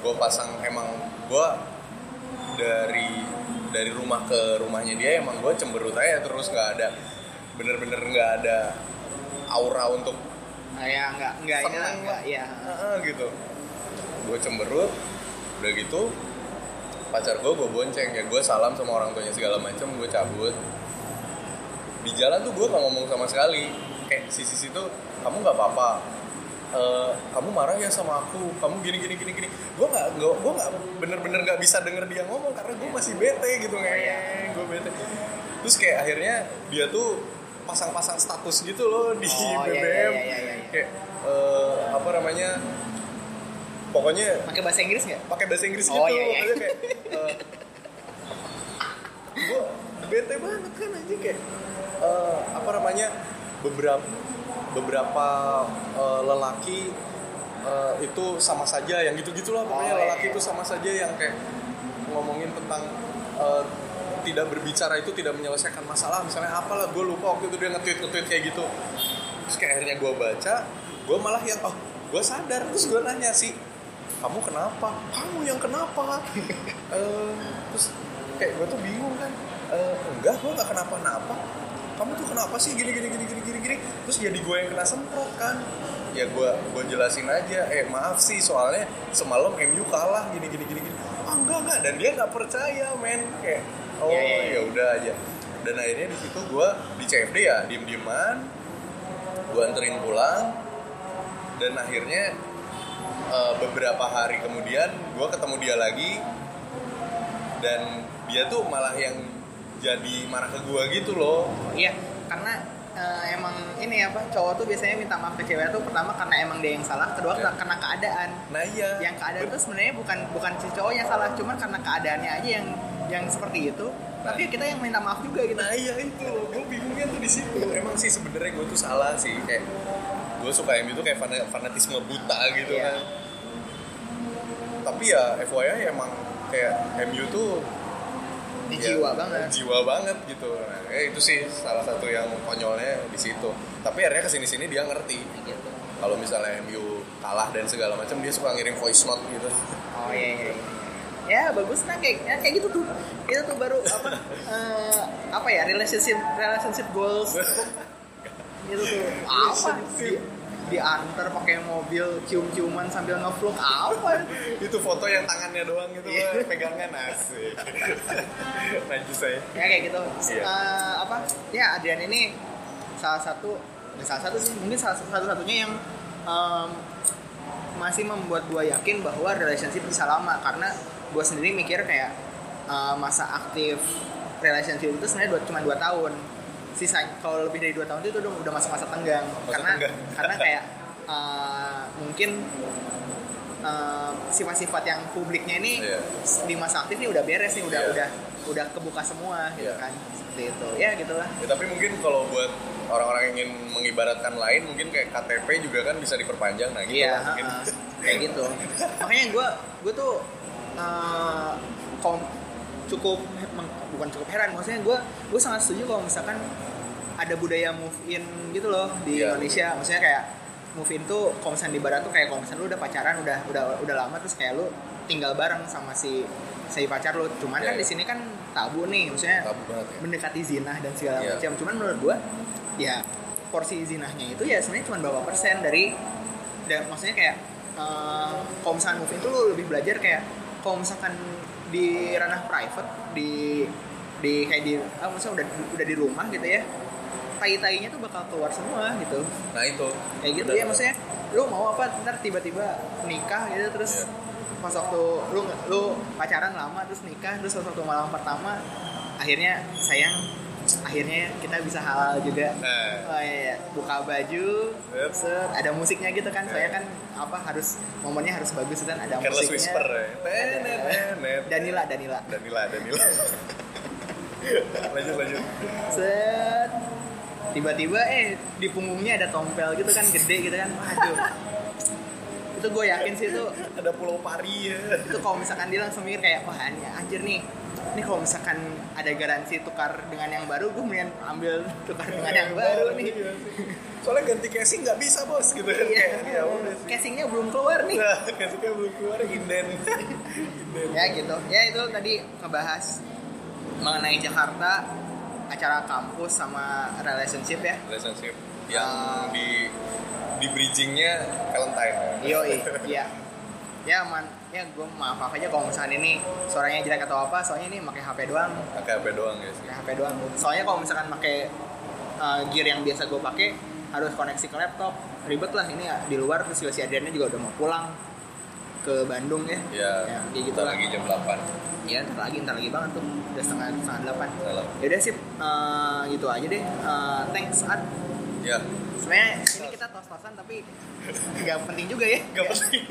gue pasang emang gue dari dari rumah ke rumahnya dia emang gue cemberut aja terus nggak ada bener-bener nggak ada aura untuk ah, ya nggak nggak Seneng lah. ya. Ah, gitu. Gue cemberut udah gitu pacar gue gue bonceng ya gue salam sama orang tuanya segala macam gue cabut. Di jalan tuh gue gak ngomong sama sekali kayak si sisi tuh kamu nggak apa-apa Eh, kamu marah ya sama aku kamu gini gini gini gini. Gue nggak gue gue nggak bener-bener nggak bisa denger dia ngomong karena gue masih bete gitu ngeyeng gue bete. Terus kayak akhirnya dia tuh pasang-pasang status gitu loh di Oh, iya, BBM iya, iya, iya, iya. kayak eh, apa namanya pokoknya pakai bahasa Inggris nggak? pakai bahasa Inggris Oh, gitu. iya, iya. Maksudnya kayak gue bete banget kan aja kayak eh, apa namanya beberapa beberapa eh, lelaki eh, itu sama saja yang gitu gitulah pokoknya. Oh, iya, lelaki iya. itu sama saja yang kayak ngomongin tentang eh, tidak berbicara itu tidak menyelesaikan masalah. Misalnya apalah gue lupa waktu itu dia nge-tweet nge-tweet kayak gitu. Terus kayak akhirnya gue baca gue malah yang oh gue sadar. Terus gue nanya sih kamu kenapa? Kamu yang kenapa? [laughs] Eh, terus kayak gue tuh bingung kan. Eh, enggak gue gak kenapa-napa kamu tuh kenapa sih gini gini gini gini gini gini? Terus jadi gue yang kena semprot kan. Ya gue gue jelasin aja. Eh maaf sih soalnya semalam MU kalah gini gini gini gini. Ah enggak enggak. Dan dia nggak percaya men. Kayak oh Ya, ya, udah aja. Dan akhirnya di situ gue di CFD ya diem dieman gue anterin pulang. Dan akhirnya eh, beberapa hari kemudian gue ketemu dia lagi. Dan dia tuh malah yang jadi marah ke gue gitu loh. Iya karena eh, emang ini apa cowok tuh biasanya minta maaf ke cewek tuh pertama karena emang dia yang salah kedua Iya. karena keadaan. Nah iya. Yang keadaan tuh sebenarnya bukan bukan si cowoknya salah cuman karena keadaannya aja yang yang seperti itu. Tapi kita yang minta maaf juga gitu. Nah iya itu gue bingungnya tuh di situ. Emang sih sebenarnya gue tuh salah sih. Kayak gue suka MU tuh kayak fana- fanatisme buta gitu Iya. kan. Tapi ya FYI emang kayak MU tuh ya, jiwa banget. Jiwa banget gitu. Nah, ya itu sih salah satu yang konyolnya di situ. Tapi akhirnya ke sini sini dia ngerti. Gitu. Kalau misalnya MU kalah dan segala macam dia suka ngirim voice note gitu. Oh iya iya, iya. ya bagus nah kayak ya, kayak gitu tuh. Itu tuh baru apa [laughs] eh, apa ya relationship relationship goals. [laughs] Gitu tuh. Apa Relationship. Di- diantar pakai mobil cium-ciuman sambil ngevlog. Apa? Itu foto yang tangannya doang gitu. Wah, pegangan asik. [laughs] Najis saya. Ya kayak gitu. Iya. Eh, apa? Ya Adrian ini salah satu salah satu sih mungkin salah satu satunya yang em, masih membuat gue yakin bahwa relationship bisa lama. Karena gue sendiri mikir kayak eh, masa aktif relationship itu sebenarnya dua, cuma 2 tahun sisa kalau lebih dari dua tahun itu udah, udah masa-masa tenggang Masa karena tenggang. [laughs] karena kayak eh, mungkin eh, sifat-sifat yang publiknya ini Iya. di masa aktif ini udah beres nih udah Iya. udah udah kebuka semua gitu Iya. kan seperti itu ya gitulah Ya, tapi mungkin kalau buat orang-orang ingin mengibaratkan lain mungkin kayak KTP juga kan bisa diperpanjang nah gitu iya lah mungkin ha-ha. kayak gitu makanya gue gue tuh eh, kom- cukup bukan cukup heran maksudnya gue gue sangat setuju kalau misalkan ada budaya move in gitu loh di Iya. Indonesia maksudnya kayak move in tuh kalau misalnya di barat tuh kayak kalau misalnya lu udah pacaran udah udah udah lama terus kayak lu tinggal bareng sama si si pacar lu cuman Iya, kan iya. di sini kan tabu nih maksudnya tabu banget ya mendekati zina dan segala Iya. macam. Cuman menurut gua ya porsi zinahnya itu ya sebenarnya cuma berapa persen dari dan maksudnya kayak eh, kalau misalkan movie itu lu lebih belajar kayak kalau misalkan di ranah private di di kayak di ah, maksudnya udah udah di rumah gitu ya tai-tainya tuh bakal keluar semua gitu nah itu kayak gitu Benar. ya maksudnya lu mau apa ntar tiba-tiba nikah gitu terus Iya. pas waktu lu lu pacaran lama terus nikah terus pas waktu malam pertama akhirnya sayang akhirnya kita bisa halal juga Nah. oh iya, iya. buka baju Yep. set, ada musiknya gitu kan saya kan apa harus momennya harus bagus kan ada Careless musiknya Whisper ya. Tenet. Danila Danila Danila, Danila. [laughs] lanjut, lanjut. set tiba-tiba eh di punggungnya ada tompel gitu kan gede gitu kan waduh itu gue yakin sih itu Ada Pulau Pari ya. itu kalau misalkan dia langsung mikir kayak wah anjir nih ini kalau misalkan ada garansi tukar dengan yang baru gue mendingan ambil tukar dengan yang baru nih Iya. Soalnya ganti casing nggak bisa bos gitu kan. Iya. Ya casingnya belum keluar nih Nah, casingnya belum keluar inden. inden. ya gitu ya itu tadi ngebahas mengenai Jakarta acara kampus sama relationship ya Relationship yang Ah. di di bridgingnya Valentine. Yo, iya. Ya man, ya gue maaf maaf aja kalau misalkan ini suaranya jelek atau apa, soalnya ini pakai HP doang, Pakai HP doang ya sih. pakai HP doang. Soalnya kalau misalkan pakai uh, gear yang biasa gue pakai harus koneksi ke laptop, ribet lah ini ya di luar terus si Adriannya juga udah mau pulang ke Bandung ya. Ya, Ya, kayak gitu lagi jam 8 Iya, ntar lagi, ntar lagi banget tuh, udah setengah setengah delapan. Salah. Yaudah sip, uh, gitu aja deh. Uh, thanks Ad. Ya, Sebenarnya ini kita tos-tosan tapi nggak penting juga ya. gak penting.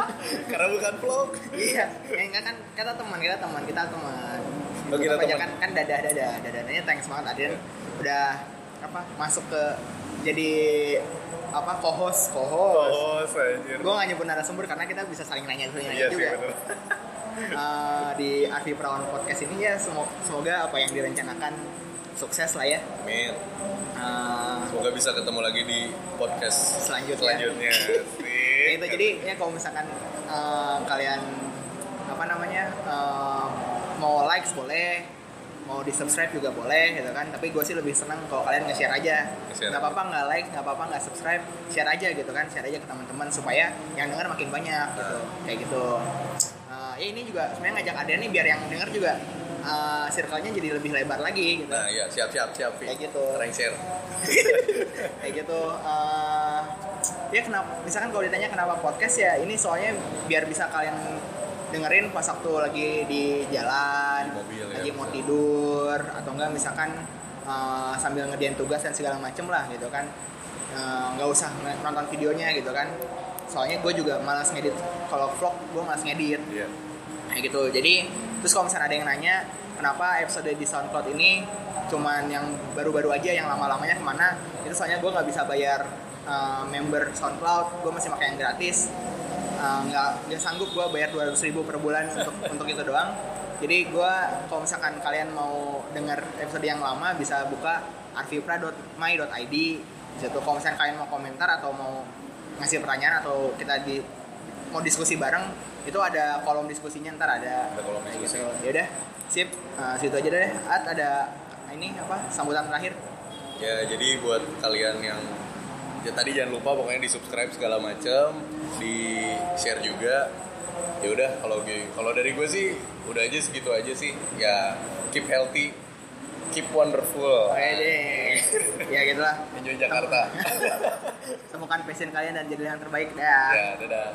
[laughs] Karena bukan vlog. iya ya enggak kan kita teman kita teman kita teman Oh, kita teman. kan kan dadah dadah dadahnya thanks banget Adrian udah apa masuk ke jadi apa co-host co-host Oh, anjir. gue gak nyebut narasumber karena kita bisa saling nanya nanya Iya sih juga [laughs] bener. Eh, di Arfi Perawan Podcast ini ya semoga, semoga apa yang direncanakan sukses lah ya. Amin. Eh, Semoga bisa ketemu lagi di podcast Selanjutnya. Selanjutnya. Ya [laughs] itu jadi ya kalau misalkan eh, kalian apa namanya eh, mau likes boleh mau di subscribe juga boleh gitu kan. Tapi gue sih lebih senang kalau kalian nge-share aja. Nggak apa-apa nggak like nggak apa-apa nggak subscribe share aja gitu kan. Share aja ke teman-teman supaya yang denger makin banyak gitu. Kayak gitu. Eh, ya ini juga sebenarnya ngajak Adrian nih biar yang denger juga eh, circle-nya jadi lebih lebar lagi gitu Nah, ya siap siap siap. Kayak gitu. Share. [laughs] kayak gitu eh, ya kenapa misalkan kalau ditanya kenapa podcast ya ini soalnya biar bisa kalian dengerin pas waktu lagi di jalan Di mobil, ya, lagi mau bisa. tidur atau enggak misalkan eh, sambil ngerjain tugas dan segala macem lah gitu kan Eh, nggak usah ng- nonton videonya gitu kan soalnya gue juga malas ngedit kalau vlog gue malas ngedit Iya. Kayak gitu. Jadi terus kalau misalnya ada yang nanya kenapa episode di SoundCloud ini cuman yang baru-baru aja yang lama-lamanya ke mana? Itu soalnya gue nggak bisa bayar uh, member SoundCloud. Gue masih pakai yang gratis. Uh, nggak nggak sanggup gue bayar 200 ribu per bulan untuk [laughs] untuk itu doang. Jadi gue kalau misalkan kalian mau dengar episode yang lama bisa buka arvipra.my.id situ kalau misalkan kalian mau komentar atau mau ngasih pertanyaan atau kita di mau diskusi bareng itu ada kolom diskusinya ntar ada Ada kolom diskusi. gitu. ya udah sip Eh, situ aja deh at ada ini apa sambutan terakhir Ya, jadi buat kalian yang ya tadi jangan lupa pokoknya di subscribe segala macam, di share juga. Ya udah kalau kalau dari gue sih udah aja segitu aja sih. Ya keep healthy, keep wonderful. oke deh ya gitulah Enjoy Jakarta. temukan passion kalian dan jadi yang terbaik dah ya, dadah.